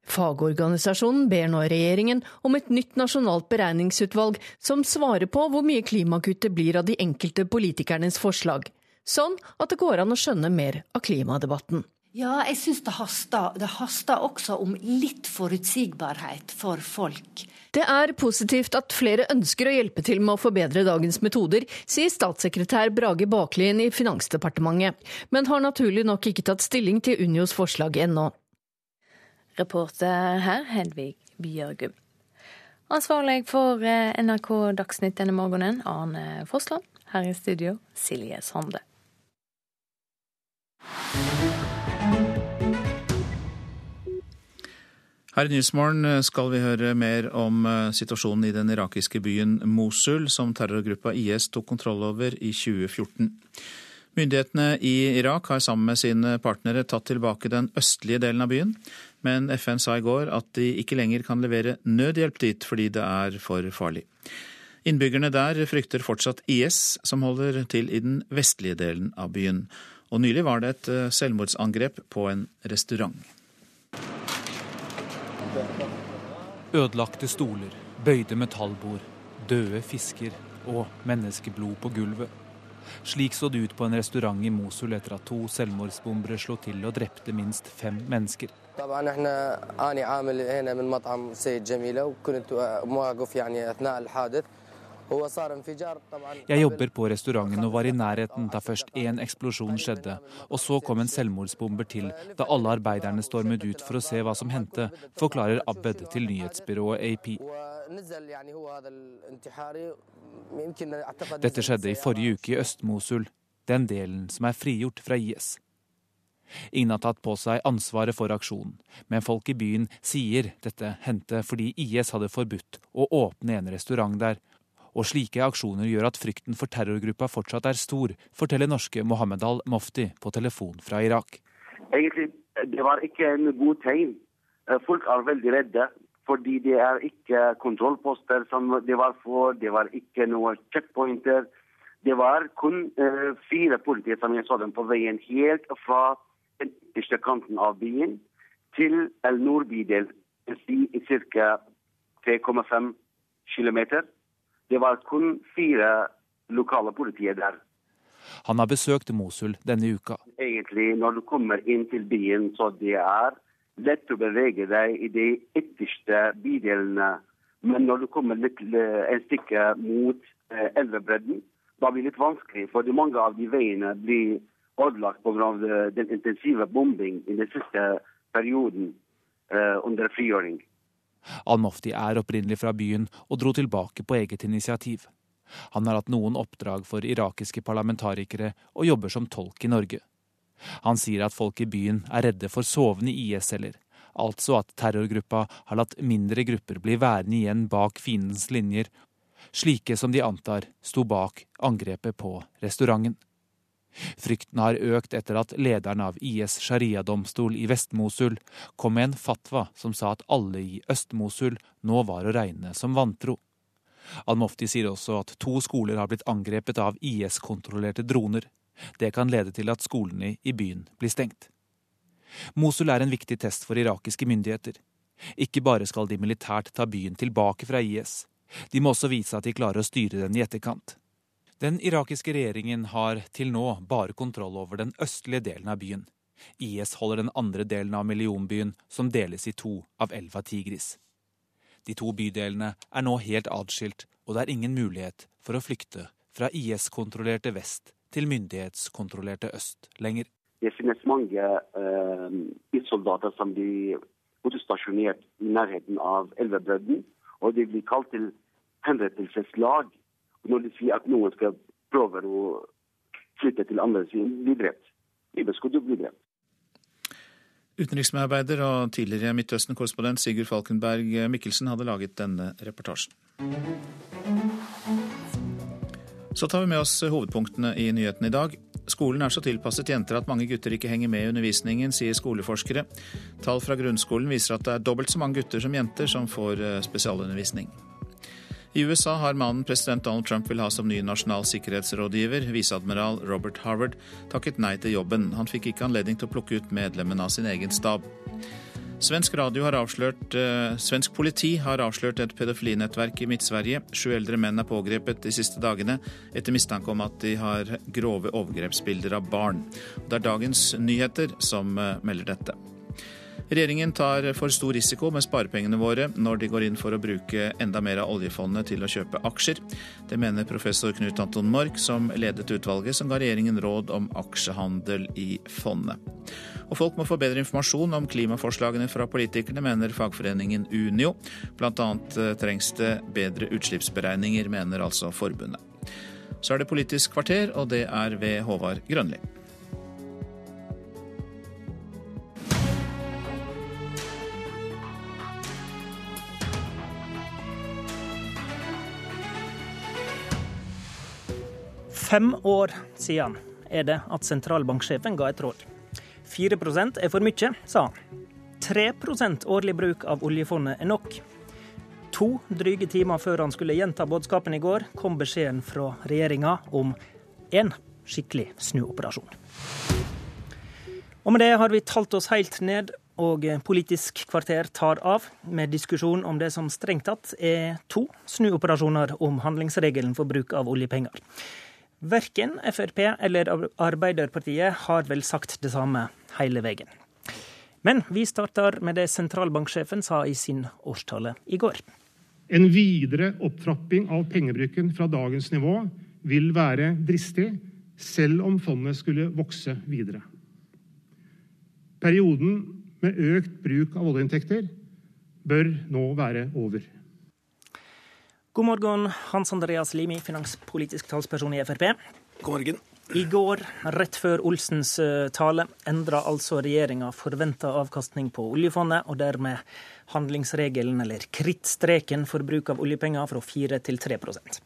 Speaker 7: Fagorganisasjonen ber nå regjeringen om et nytt nasjonalt beregningsutvalg som svarer på hvor mye klimakuttet blir av de enkelte politikernes forslag, sånn at det går an å skjønne mer av klimadebatten.
Speaker 6: Ja, jeg syns det haster. Det haster også om litt forutsigbarhet for folk.
Speaker 7: Det er positivt at flere ønsker å hjelpe til med å forbedre dagens metoder, sier statssekretær Brage Baklien i Finansdepartementet, men har naturlig nok ikke tatt stilling til Unios forslag ennå.
Speaker 29: Reporter her, Hedvig Bjørgum. Ansvarlig for eh, NRK Dagsnytt denne morgenen, Arne Fossland. Her i studio, Silje Sande.
Speaker 2: Her i Nyhetsmorgen eh, skal vi høre mer om eh, situasjonen i den irakiske byen Mosul, som terrorgruppa IS tok kontroll over i 2014. Myndighetene i Irak har sammen med sine partnere tatt tilbake den østlige delen av byen, men FN sa i går at de ikke lenger kan levere nødhjelp dit fordi det er for farlig. Innbyggerne der frykter fortsatt IS, som holder til i den vestlige delen av byen. Og nylig var det et eh, selvmordsangrep på en restaurant.
Speaker 58: Ødelagte stoler, bøyde metallbord, døde fisker og menneskeblod på gulvet. Slik så det ut på en restaurant i Mosul etter at to selvmordsbombere slo til og drepte minst fem mennesker. Jeg jobber på restauranten og var i nærheten da først én eksplosjon skjedde, og så kom en selvmordsbomber til da alle arbeiderne stormet ut for å se hva som hendte, forklarer Abed til nyhetsbyrået AP. Dette skjedde i forrige uke i Øst-Mosul, den delen som er frigjort fra IS. Ingen har tatt på seg ansvaret for aksjonen, men folk i byen sier dette hendte fordi IS hadde forbudt å åpne en restaurant der, og slike aksjoner gjør at frykten for terrorgruppa fortsatt er stor, forteller norske Mohammed al-Mofti på telefon fra Irak.
Speaker 56: Egentlig, det var ikke en god tegn. Folk er veldig redde. Fordi det er ikke kontrollposter som det var for, det var ikke noen checkpointer. Det var kun uh, fire politier som jeg så dem på veien helt fra den ytterste kanten av byen til El Nord-bydel, i ca. 3,5 km. Det var kun fire lokale politier der.
Speaker 58: Han har besøkt Mosul denne uka.
Speaker 56: Egentlig, når du kommer inn til byen, så det er lett å bevege deg i de ytterste bydelene. Men når du kommer litt eh, en stykke mot eh, elvebredden, da blir det litt vanskelig. For mange av de veiene blir ødelagt pga. den intensive bombing i den siste perioden under frigjøring.
Speaker 58: Al-Mofti er opprinnelig fra byen og dro tilbake på eget initiativ. Han har hatt noen oppdrag for irakiske parlamentarikere og jobber som tolk i Norge. Han sier at folk i byen er redde for sovende IS-celler, altså at terrorgruppa har latt mindre grupper bli værende igjen bak fiendens linjer, slike som de antar sto bak angrepet på restauranten. Frykten har økt etter at lederen av IS sharia-domstol i Vest-Mosul kom med en fatwa som sa at alle i Øst-Mosul nå var å regne som vantro. Al-Mofti sier også at to skoler har blitt angrepet av IS-kontrollerte droner. Det kan lede til at skolene i byen blir stengt. Mosul er en viktig test for irakiske myndigheter. Ikke bare skal de militært ta byen tilbake fra IS, de må også vise at de klarer å styre den i etterkant. Den irakiske regjeringen har til nå bare kontroll over den østlige delen av byen. IS holder den andre delen av millionbyen, som deles i to av elva Tigris. De to bydelene er nå helt atskilt, og det er ingen mulighet for å flykte fra IS-kontrollerte vest til myndighetskontrollerte øst lenger.
Speaker 59: Det finnes mange uh, soldater som blir utstasjonert i nærheten av elvebredden, og de blir kalt til henrettelseslag når de sier at noen skal prøve å flytte til andre siden, blir drept. Skulle bli drept.
Speaker 2: Utenriksmedarbeider og tidligere Midtøsten-korrespondent Sigurd Falkenberg Mikkelsen hadde laget denne reportasjen. Så tar vi med oss hovedpunktene i nyhetene i dag. Skolen er så tilpasset jenter at mange gutter ikke henger med i undervisningen, sier skoleforskere. Tall fra grunnskolen viser at det er dobbelt så mange gutter som jenter som får eh, spesialundervisning. I USA har mannen president Donald Trump vil ha som ny nasjonal sikkerhetsrådgiver, viseadmiral Robert Harvard, takket nei til jobben. Han fikk ikke anledning til å plukke ut medlemmene av sin egen stab. Svensk, avslørt, eh, svensk politi har avslørt et pedofilinettverk i Midt-Sverige. Sju eldre menn er pågrepet de siste dagene etter mistanke om at de har grove overgrepsbilder av barn. Det er Dagens Nyheter som eh, melder dette. Regjeringen tar for stor risiko med sparepengene våre når de går inn for å bruke enda mer av oljefondet til å kjøpe aksjer. Det mener professor Knut Anton Mork, som ledet utvalget som ga regjeringen råd om aksjehandel i fondet. Og folk må få bedre informasjon om klimaforslagene fra politikerne, mener fagforeningen Unio. Blant annet eh, trengs det bedre utslippsberegninger, mener altså forbundet. Så er det Politisk kvarter, og det er ved Håvard Grønli.
Speaker 42: Fem år siden er det at sentralbanksjefen ga et råd. 4% er for mye, sa han. 3 årlig bruk av oljefondet er nok. To dryge timer før han skulle gjenta budskapen i går, kom beskjeden fra regjeringa om én skikkelig snuoperasjon. Og med det har vi talt oss helt ned, og Politisk kvarter tar av med diskusjon om det som strengt tatt er to snuoperasjoner om handlingsregelen for bruk av oljepenger. Verken Frp eller Arbeiderpartiet har vel sagt det samme hele veien. Men vi starter med det sentralbanksjefen sa i sin årstale i går.
Speaker 60: En videre opptrapping av pengebruken fra dagens nivå vil være dristig, selv om fondet skulle vokse videre. Perioden med økt bruk av oljeinntekter bør nå være over.
Speaker 42: God morgen, Hans Andreas Limi, finanspolitisk talsperson i Frp.
Speaker 61: God morgen.
Speaker 42: I går, rett før Olsens eh, tale, endra altså regjeringa forventa avkastning på oljefondet, og dermed handlingsregelen, eller krittstreken, for bruk av oljepenger fra 4 til 3%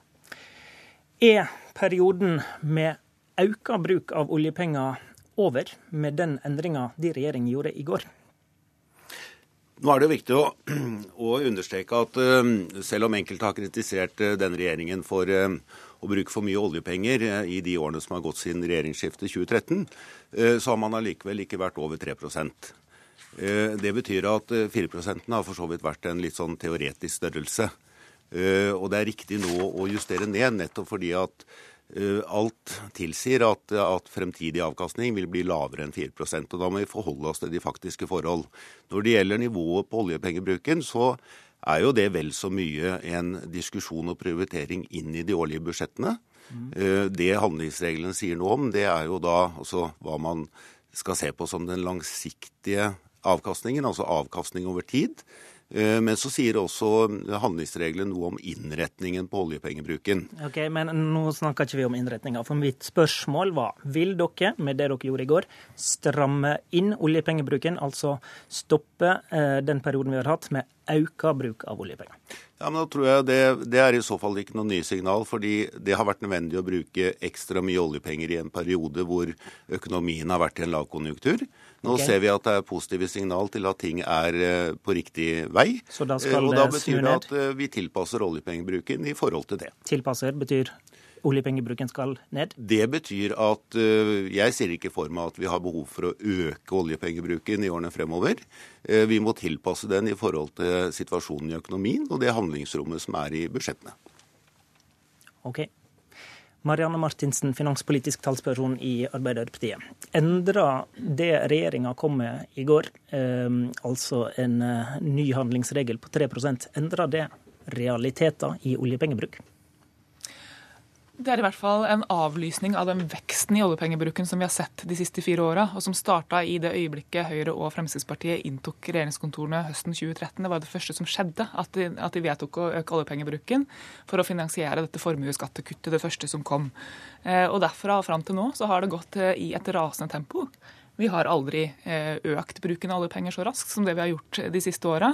Speaker 42: Er perioden med auka bruk av oljepenger over med den endringa de regjering gjorde i går?
Speaker 61: Nå er det jo viktig å, <clears throat> å understreke at uh, selv om enkelte har kritisert uh, denne regjeringen for uh, å bruke for mye oljepenger i de årene som har gått siden regjeringsskiftet 2013, så har man allikevel ikke vært over 3% Det betyr at 4% har for så vidt vært en litt sånn teoretisk størrelse. Og det er riktig nå å justere ned, nettopp fordi at Eh, alt tilsier at, at, fremtidig avkastning vil bli lavere enn 4 og Da må vi forholde oss til de faktiske forhold. Når det gjelder nivået på oljepengebruken, så er jo det vel så mye en diskusjon og prioritering inn i de årlige budsjettene. Mm. Det handlingsreglene sier noe om, det er jo da altså hva man skal se på som den langsiktige avkastningen, altså avkastning over tid. Eh, men så sier også handlingsregelen noe om innretningen på oljepengebruken.
Speaker 42: Ok, Men nå snakker ikke vi om innretninga. For mitt spørsmål var vil dere, med det dere gjorde i går, stramme inn oljepengebruken? Altså stoppe eh, den perioden vi har hatt med økt bruk av oljepenger?
Speaker 61: Ja, men da tror jeg det, det, er i så fall ikke noe nye signal, fordi det har vært nødvendig å bruke ekstra mye oljepenger i en periode hvor økonomien har vært i en lavkonjunktur. Nå okay. ser vi at det er positive signal til at ting er eh, på riktig vei.
Speaker 42: Så da skal
Speaker 61: og da betyr det at vi tilpasser oljepengebruken i forhold til det.
Speaker 42: Tilpasser betyr oljepengebruken skal ned?
Speaker 61: Det betyr at jeg ser ikke for meg at vi har behov for å øke oljepengebruken i årene fremover. Vi må tilpasse den i forhold til situasjonen i økonomien og det handlingsrommet som er i budsjettene.
Speaker 42: Ok. Marianne Martinsen, finanspolitisk talsperson i Arbeiderpartiet. Endra det regjeringa kom med i går, eh, altså en eh, ny handlingsregel på 3% endra det realiteter i oljepengebruk?
Speaker 41: Det er i hvert fall en avlysning av den veksten i oljepengebruken som vi har sett de siste fire åra, og som starta i det øyeblikket Høyre og Fremskrittspartiet inntok regjeringskontorene høsten 2013. Det var det første som skjedde, at de, at de vedtok å øke oljepengebruken for å finansiere dette formuesskattekuttet, det første som kom. Eh, og derfra og fram til nå så har det gått eh, i et rasende tempo. Vi har aldri eh, økt bruken av oljepenger så raskt som det vi har gjort de siste åra.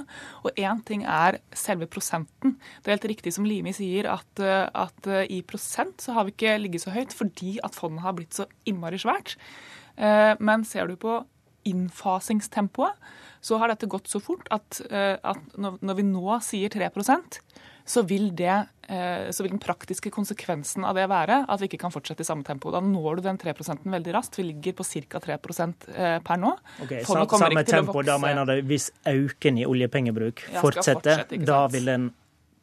Speaker 41: Og én ting er selve prosenten. Det er helt riktig som Limi sier, at, eh, at eh, i prosent så har vi ikke ligget så høyt fordi at fondet har blitt så innmari svært. Men ser du på innfasingstempoet, så har dette gått så fort at, at når vi nå sier 3 så vil, det, eh, så vil, den praktiske konsekvensen av det være at vi ikke kan fortsette i samme tempo. Da når du den 3 veldig raskt. Vi ligger på ca. 3 eh, per nå.
Speaker 42: Okay, samme tempo, da mener du hvis øken i oljepengebruk fortsetter, da vil den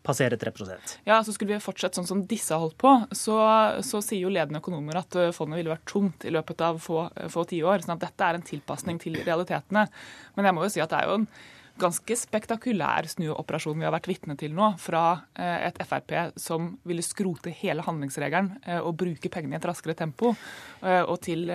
Speaker 42: passere 3%
Speaker 41: Ja, så Skulle vi fortsatt sånn som disse har holdt på, så, så, sier jo ledende økonomer at eh, fondet ville vært tomt i løpet av få, få tiår. sånn at dette er en tilpasning til realitetene. Men jeg må jo si at det er jo en ganske spektakulær snuoperasjon vi har vært vitne til nå, fra eh, et Frp som ville skrote hele handlingsregelen eh, og bruke pengene i et raskere tempo, eh, og til,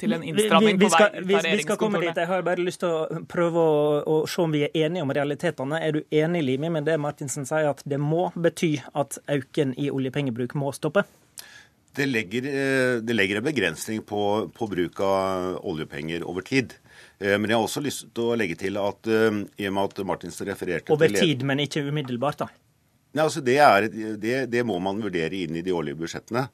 Speaker 41: til en innstramming på vei ut av regjeringskontorene.
Speaker 42: Vi skal komme dit. Jeg har bare lyst til å prøve å, å, se om vi er enige om realitetene. Er du enig, Limi, med det Martinsen sier, at det må bety at auken i oljepengebruk må stoppe?
Speaker 61: Det legger, det legger en begrensning på, på bruk av oljepenger over tid. Eh, men jeg har også lyst til å legge til at eh, i og med at Martinsen refererte
Speaker 42: Over til Over tid, men ikke umiddelbart, da?
Speaker 61: Nei, altså det, er, det, det, må man vurdere inn i de årlige budsjettene.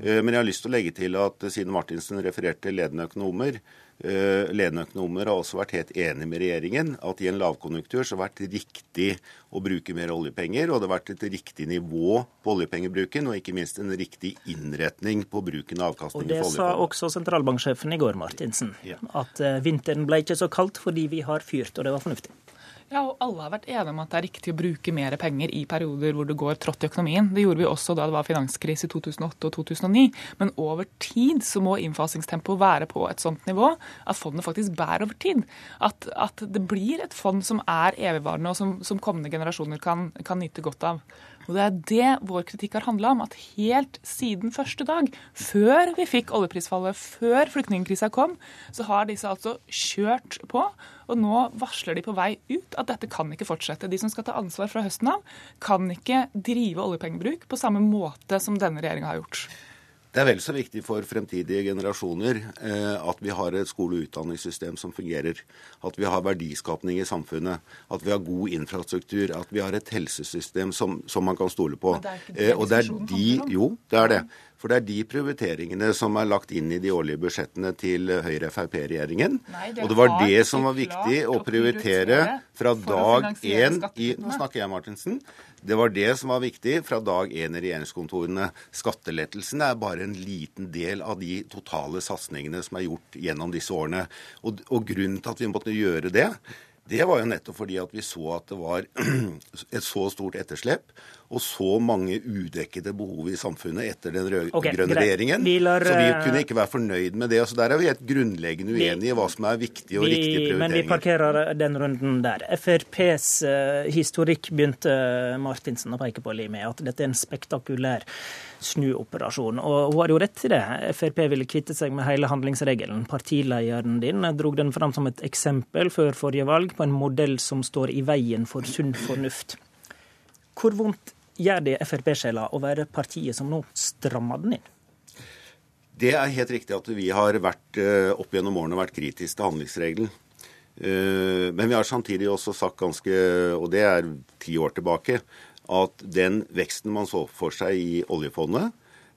Speaker 61: Eh, men jeg har lyst til å legge til at siden Martinsen refererte ledende økonomer, Eh, ledende økonomer har også vært helt enig med regjeringen at i en lavkonjunktur så har det vært riktig å bruke mer oljepenger, og det har vært et riktig nivå på oljepengebruken, og ikke minst en riktig innretning på bruken av avkastning.
Speaker 42: Og Det sa også sentralbanksjefen i går, Martinsen. Ja. At eh, vinteren ble ikke så kaldt fordi vi har fyrt, og det var fornuftig.
Speaker 41: Ja, og alle har vært enige om at det er riktig å bruke mer penger i perioder hvor det går trått i økonomien. Det gjorde vi også da det var finanskrise i 2008 og 2009. Men over tid så må innfasingstempoet være på et sånt nivå at fondet faktisk bærer over tid. At, at det blir et fond som er evigvarende, og som, som kommende generasjoner kan, kan nyte godt av. Og det er det vår kritikk har handla om. At helt siden første dag, før vi fikk oljeprisfallet, før flyktningkrisa kom, så har disse altså kjørt på. Og nå varsler de på vei ut at dette kan ikke fortsette. De som skal ta ansvar fra høsten av, kan ikke drive oljepengebruk på samme måte som denne regjeringa har gjort.
Speaker 61: Det er vel så viktig for fremtidige generasjoner eh, at vi har et skole- og utdanningssystem som fungerer. At vi har verdiskapning i samfunnet. At vi har god infrastruktur. At vi har et helsesystem som, som man kan stole på. Men det er ikke det eh, og det er de, Jo, det er det. For det er de prioriteringene som er lagt inn i de årlige budsjettene til Høyre-Frp-regjeringen. Og det var det som var viktig å prioritere fra dag én i Nå snakker jeg, Martinsen. Det var det som var viktig fra dag én i regjeringskontorene. Skattelettelsene er bare en liten del av de totale satsingene som er gjort gjennom disse årene. Og, og grunnen til at vi måtte gjøre det, det var jo nettopp fordi at vi så at det var <clears throat> et så stort etterslep, og så mange udekkede behov i samfunnet etter den rød-grønne
Speaker 42: okay,
Speaker 61: regjeringen.
Speaker 42: Lar,
Speaker 61: så vi kunne ikke være fornøyd med det. Altså, der er vi helt grunnleggende uenige i hva som er viktige og
Speaker 42: vi,
Speaker 61: riktige prioriteringer.
Speaker 42: Men vi parkerer den runden der. FrPs uh, historikk begynte Martinsen å peke på, med at dette er en spektakulær snuoperasjon. Og hun har jo rett til det. Frp ville kvitte seg med hele handlingsregelen. Partilederen din drog den fram som et eksempel før forrige valg på en modell som står i veien for sunn fornuft. Hvor vondt gjør det Frp-sjela å være partiet som nå strammer den inn?
Speaker 61: Det er helt riktig at vi har vært, eh, opp gjennom årene vært kritiske til handlingsregelen. Eh, men vi har samtidig også sagt ganske, og det er ti år tilbake, at den veksten man så for seg i oljefondet,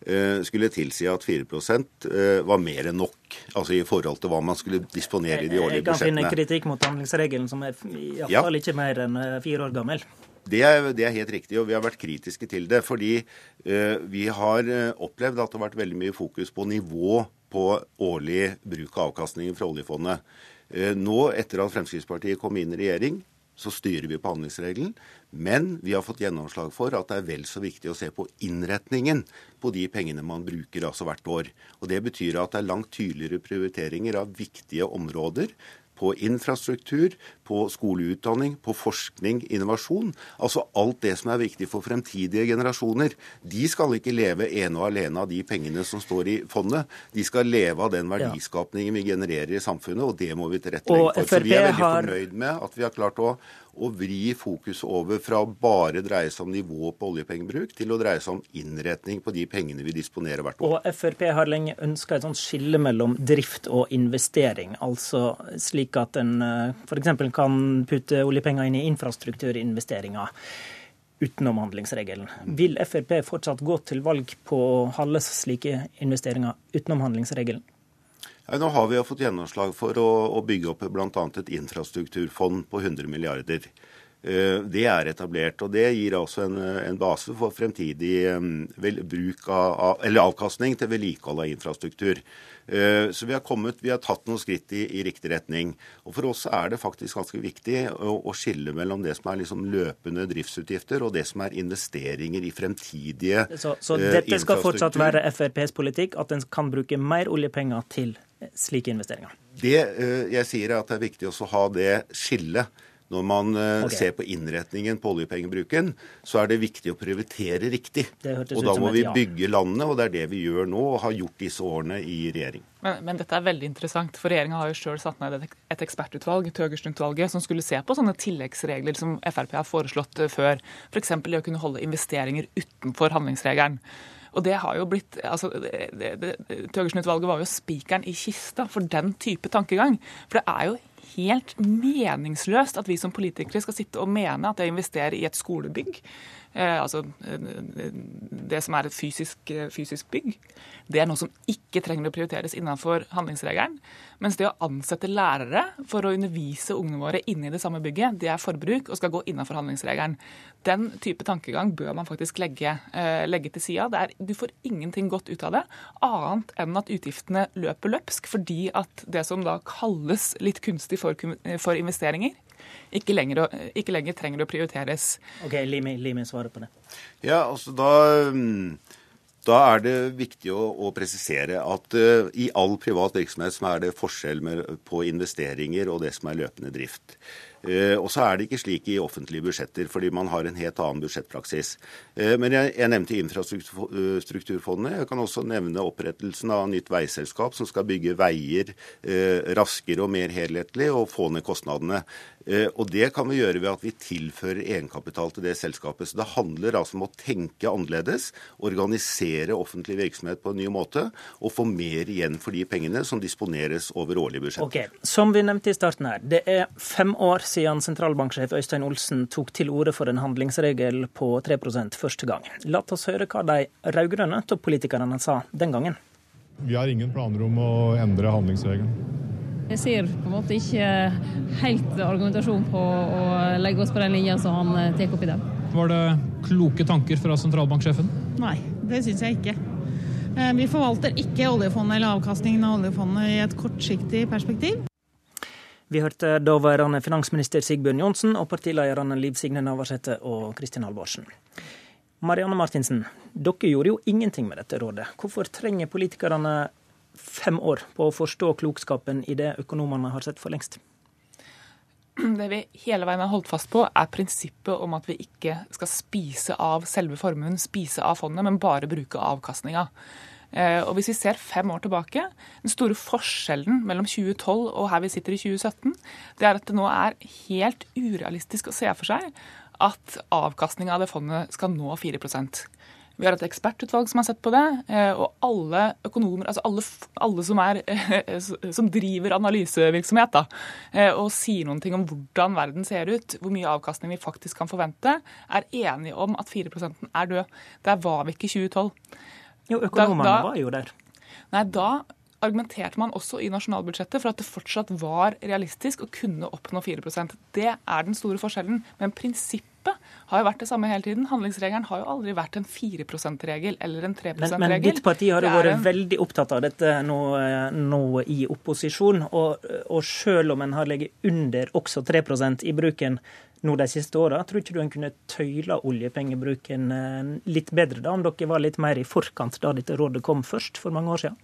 Speaker 61: eh, skulle tilsi at 4 eh, var mer enn nok. Altså i forhold til hva man skulle disponere i de årlige budsjettene.
Speaker 42: Jeg kan finne kritikk mot handlingsregelen som er iallfall ja. ikke mer enn fire år gammel.
Speaker 61: Det er, det er, helt riktig, og vi har vært kritiske til det. Fordi uh, vi har opplevd at det har vært veldig mye fokus på nivå på årlig bruk av avkastningen fra oljefondet. Uh, nå, etter at Fremskrittspartiet kom inn i regjering, så styrer vi på handlingsregelen. Men vi har fått gjennomslag for at det er vel så viktig å se på innretningen på de pengene man bruker altså hvert år. Og Det betyr at det er langt tydeligere prioriteringer av viktige områder på infrastruktur, på skoleutdanning, på forskning, innovasjon. Altså alt det som er viktig for fremtidige generasjoner. De skal ikke leve ene og alene av de pengene som står i fondet. De skal leve av den verdiskapningen vi genererer i samfunnet, og det må vi tilrettelegge for. Så vi er veldig fornøyd med at vi har klart å å vri fokus over fra å bare dreie seg om nivå på oljepengebruk, til å dreie seg om innretning på de pengene vi disponerer hvert år.
Speaker 42: Og Frp har lenge ønska et sånt skille mellom drift og investering. Altså slik at en eh, f.eks. kan putte oljepenger inn i infrastrukturinvesteringer utenom handlingsregelen. Vil Frp fortsatt gå til valg på å holde slike investeringer utenom handlingsregelen?
Speaker 61: Nå har vi fått gjennomslag for å, å bygge opp bl.a. et infrastrukturfond på 100 milliarder. Eh, det er etablert, og det gir også en, en base for fremtidig vel, av, avkastning til vedlikehold av infrastruktur. Eh, så vi har, kommet, vi har tatt noen skritt i, i, riktig retning. Og For oss er det faktisk ganske viktig å, å skille mellom det som er liksom løpende driftsutgifter og det som er investeringer i fremtidige
Speaker 42: Så, så dette skal fortsatt være FrPs politikk, at en kan bruke mer oljepenger til slike investeringer?
Speaker 61: Det eh, jeg sier er at det er viktig å ha det skillet. Når man eh, okay. ser på innretningen på oljepengebruken, så er det viktig å prioritere riktig. Og da må vi bygge landet, og det er det vi gjør nå og har gjort disse årene i regjering.
Speaker 41: Men, men dette er veldig interessant, for regjeringa har jo sjøl satt ned et, et ekspertutvalg, Thøgersen-utvalget, som skulle se på sånne tilleggsregler som Frp har foreslått eh, før. F.eks. det å kunne holde investeringer utenfor handlingsregelen. Og det har jo blitt, altså, Thøgersen-utvalget var jo spikeren i kista for den type tankegang. For det er jo helt meningsløst at vi som politikere skal sitte og mene at det å investere i et skolebygg altså eh, det som er et fysisk, eh, fysisk, bygg, det er noe som ikke trenger å prioriteres innenfor handlingsregelen. Mens det å ansette lærere for å undervise ungene våre inne i det samme bygget, det er forbruk og skal gå innenfor handlingsregelen. Den type tankegang bør man faktisk legge, legge til sida. Du får ingenting godt ut av det, annet enn at utgiftene løper løpsk fordi at det som da kalles litt kunstig for, for investeringer, ikke lenger, ikke lenger, trenger å prioriteres.
Speaker 42: Ok, Limi, Limi svarer på det.
Speaker 61: Ja, altså da, mm, da er det viktig å, å presisere at uh, i all privat virksomhet så er det forskjell med, på investeringer og det som er løpende drift. Uh, og så er det ikke slik i offentlige budsjetter, fordi man har en helt annen budsjettpraksis. Uh, men jeg, jeg nevnte infrastrukturfondet. Jeg kan også nevne opprettelsen av nytt veiselskap som skal bygge veier raskere og mer helhetlig og få ned kostnadene. Eh, og Det kan vi gjøre ved at vi tilfører egenkapital til det selskapet. Så Det handler altså om å tenke annerledes, organisere offentlig virksomhet på en ny måte og få mer igjen for de pengene som disponeres over årlige budsjett.
Speaker 42: Okay. Som vi nevnte i starten her, det er fem år siden sentralbanksjef Øystein Olsen tok til orde for en handlingsregel på 3% første gang. La oss høre hva de rød-grønne toppolitikerne sa den gangen.
Speaker 62: Vi har ingen planer om å endre handlingsregelen.
Speaker 63: Jeg ser på en måte ikke helt argumentasjon på å legge oss på den linja som han eh, tar opp i dag.
Speaker 64: Var det kloke tanker fra sentralbanksjefen?
Speaker 63: Nei, det syns jeg ikke. Eh, vi forvalter ikke oljefondet eller avkastningen av oljefondet i et kortsiktig perspektiv.
Speaker 42: Vi hørte daværende finansminister Sigbjørn Johnsen og partilederne Liv Signe Navarsete og Kristin Halvorsen. Marianne Martinsen, dere gjorde jo ingenting med dette rådet. Hvorfor trenger politikerne fem år på å forstå klokskapen i det økonomene har sett for lengst?
Speaker 41: Det vi hele veien har holdt fast på, er prinsippet om at vi ikke skal spise av selve formuen, spise av fondet, men bare bruke avkastninga. Eh, og hvis vi ser fem år tilbake, Den store forskjellen mellom 2012 og her vi sitter i 2017, det er at det nå er helt urealistisk å se for seg at avkastninga av det fondet skal nå 4 vi har et ekspertutvalg som har sett på det, eh, og alle økonomer, altså alle, alle som, er, <laughs> som, driver analysevirksomhet da, eh, og sier noen ting om hvordan verden ser ut, hvor mye avkastning vi faktisk kan forvente, er enige om at 4% er død. Der var vi ikke i 2012.
Speaker 42: Jo, økonomene var jo der.
Speaker 41: Nei, da argumenterte man også i nasjonalbudsjettet for at det fortsatt var realistisk å kunne oppnå 4% Det er den store forskjellen. Men prinsippet har jo vært det samme hele tiden. Handlingsregelen har jo aldri vært en 4 %-regel eller en 3 %-regel.
Speaker 42: Men, men ditt parti har jo vært en... veldig opptatt av dette nå, nå i opposisjon. Og, og selv om en har ligget under også 3% i bruken nå de siste åra, tror ikke du en kunne tøyla oljepengebruken eh, litt bedre da, om dere var litt mer i forkant da dette rådet kom først for mange år siden?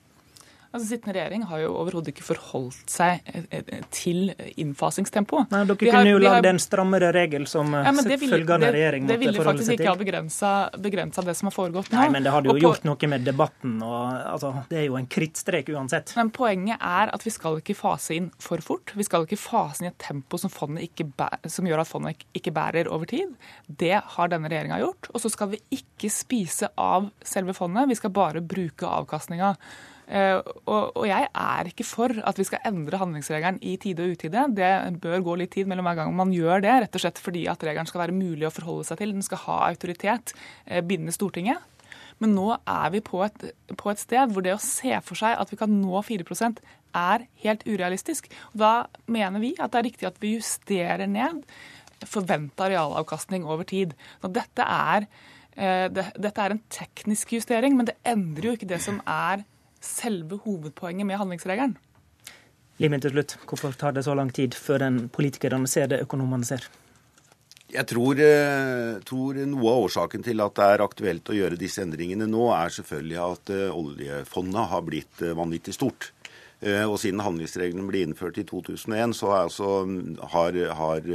Speaker 41: Altså, Sittende regjering har jo overhodet ikke forholdt seg eh, eh, til innfasingstempo.
Speaker 42: Nei, Dere kunne jo lagd en strammere regel som ja, følgende regjering
Speaker 41: måtte forholde seg til. Det ville faktisk ikke ha begrensa det som har foregått
Speaker 42: nå. Nei, men det hadde jo gjort noe med debatten. og altså, Det er jo en krittstrek uansett.
Speaker 41: Men poenget er at vi skal ikke fase inn for fort. Vi skal ikke fase inn i et tempo som, som gjør at fondet ikke bærer over tid. Det har denne regjeringa gjort. Og så skal vi ikke spise av selve fondet, vi skal bare bruke avkastninga. Eh, og, og, jeg er ikke for at vi skal endre handlingsregelen i tide og utide. Det bør gå litt tid mellom hver gang man gjør det, rett og slett fordi at regelen skal være mulig å forholde seg til. Den skal ha autoritet, eh, binde Stortinget. Men nå er vi på et, på et, sted hvor det å se for seg at vi kan nå 4% er helt urealistisk. Da mener vi at det er riktig at vi justerer ned forventa realavkastning over tid. Så dette er, eh, det, dette er en teknisk justering, men det endrer jo ikke det som er selve hovedpoenget med handlingsregelen.
Speaker 42: Limen til slutt, hvorfor tar det så lang tid før en politikerne ser det økonomene ser?
Speaker 61: Jeg tror, eh, tror, noe av årsaken til at det er aktuelt å gjøre disse endringene nå, er selvfølgelig at eh, oljefondet har blitt eh, vanvittig stort. Og siden handlingsreglene ble innført i 2001, så, altså, har, har,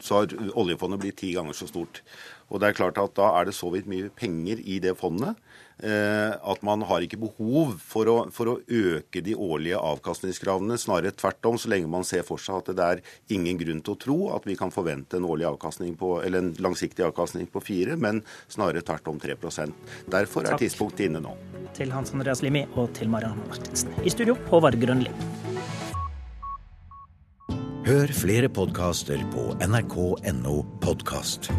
Speaker 61: så har oljefondet blitt ti ganger så stort. Og det er klart at Da er det så vidt mye penger i det fondet at man har ikke behov for å, for å, øke de årlige avkastningskravene. Snarere tvert om, så lenge man ser for seg at det er ingen grunn til å tro at vi kan forvente en årlig avkastning på, eller en langsiktig avkastning på fire, men snarere tvert om 3 Derfor er Takk. tidspunktet inne nå.
Speaker 42: Til Hans Andreas Limi og til Marianne Martinsen. I studio, Håvard Grønli.
Speaker 65: Hør flere podkaster på nrk.no podkast.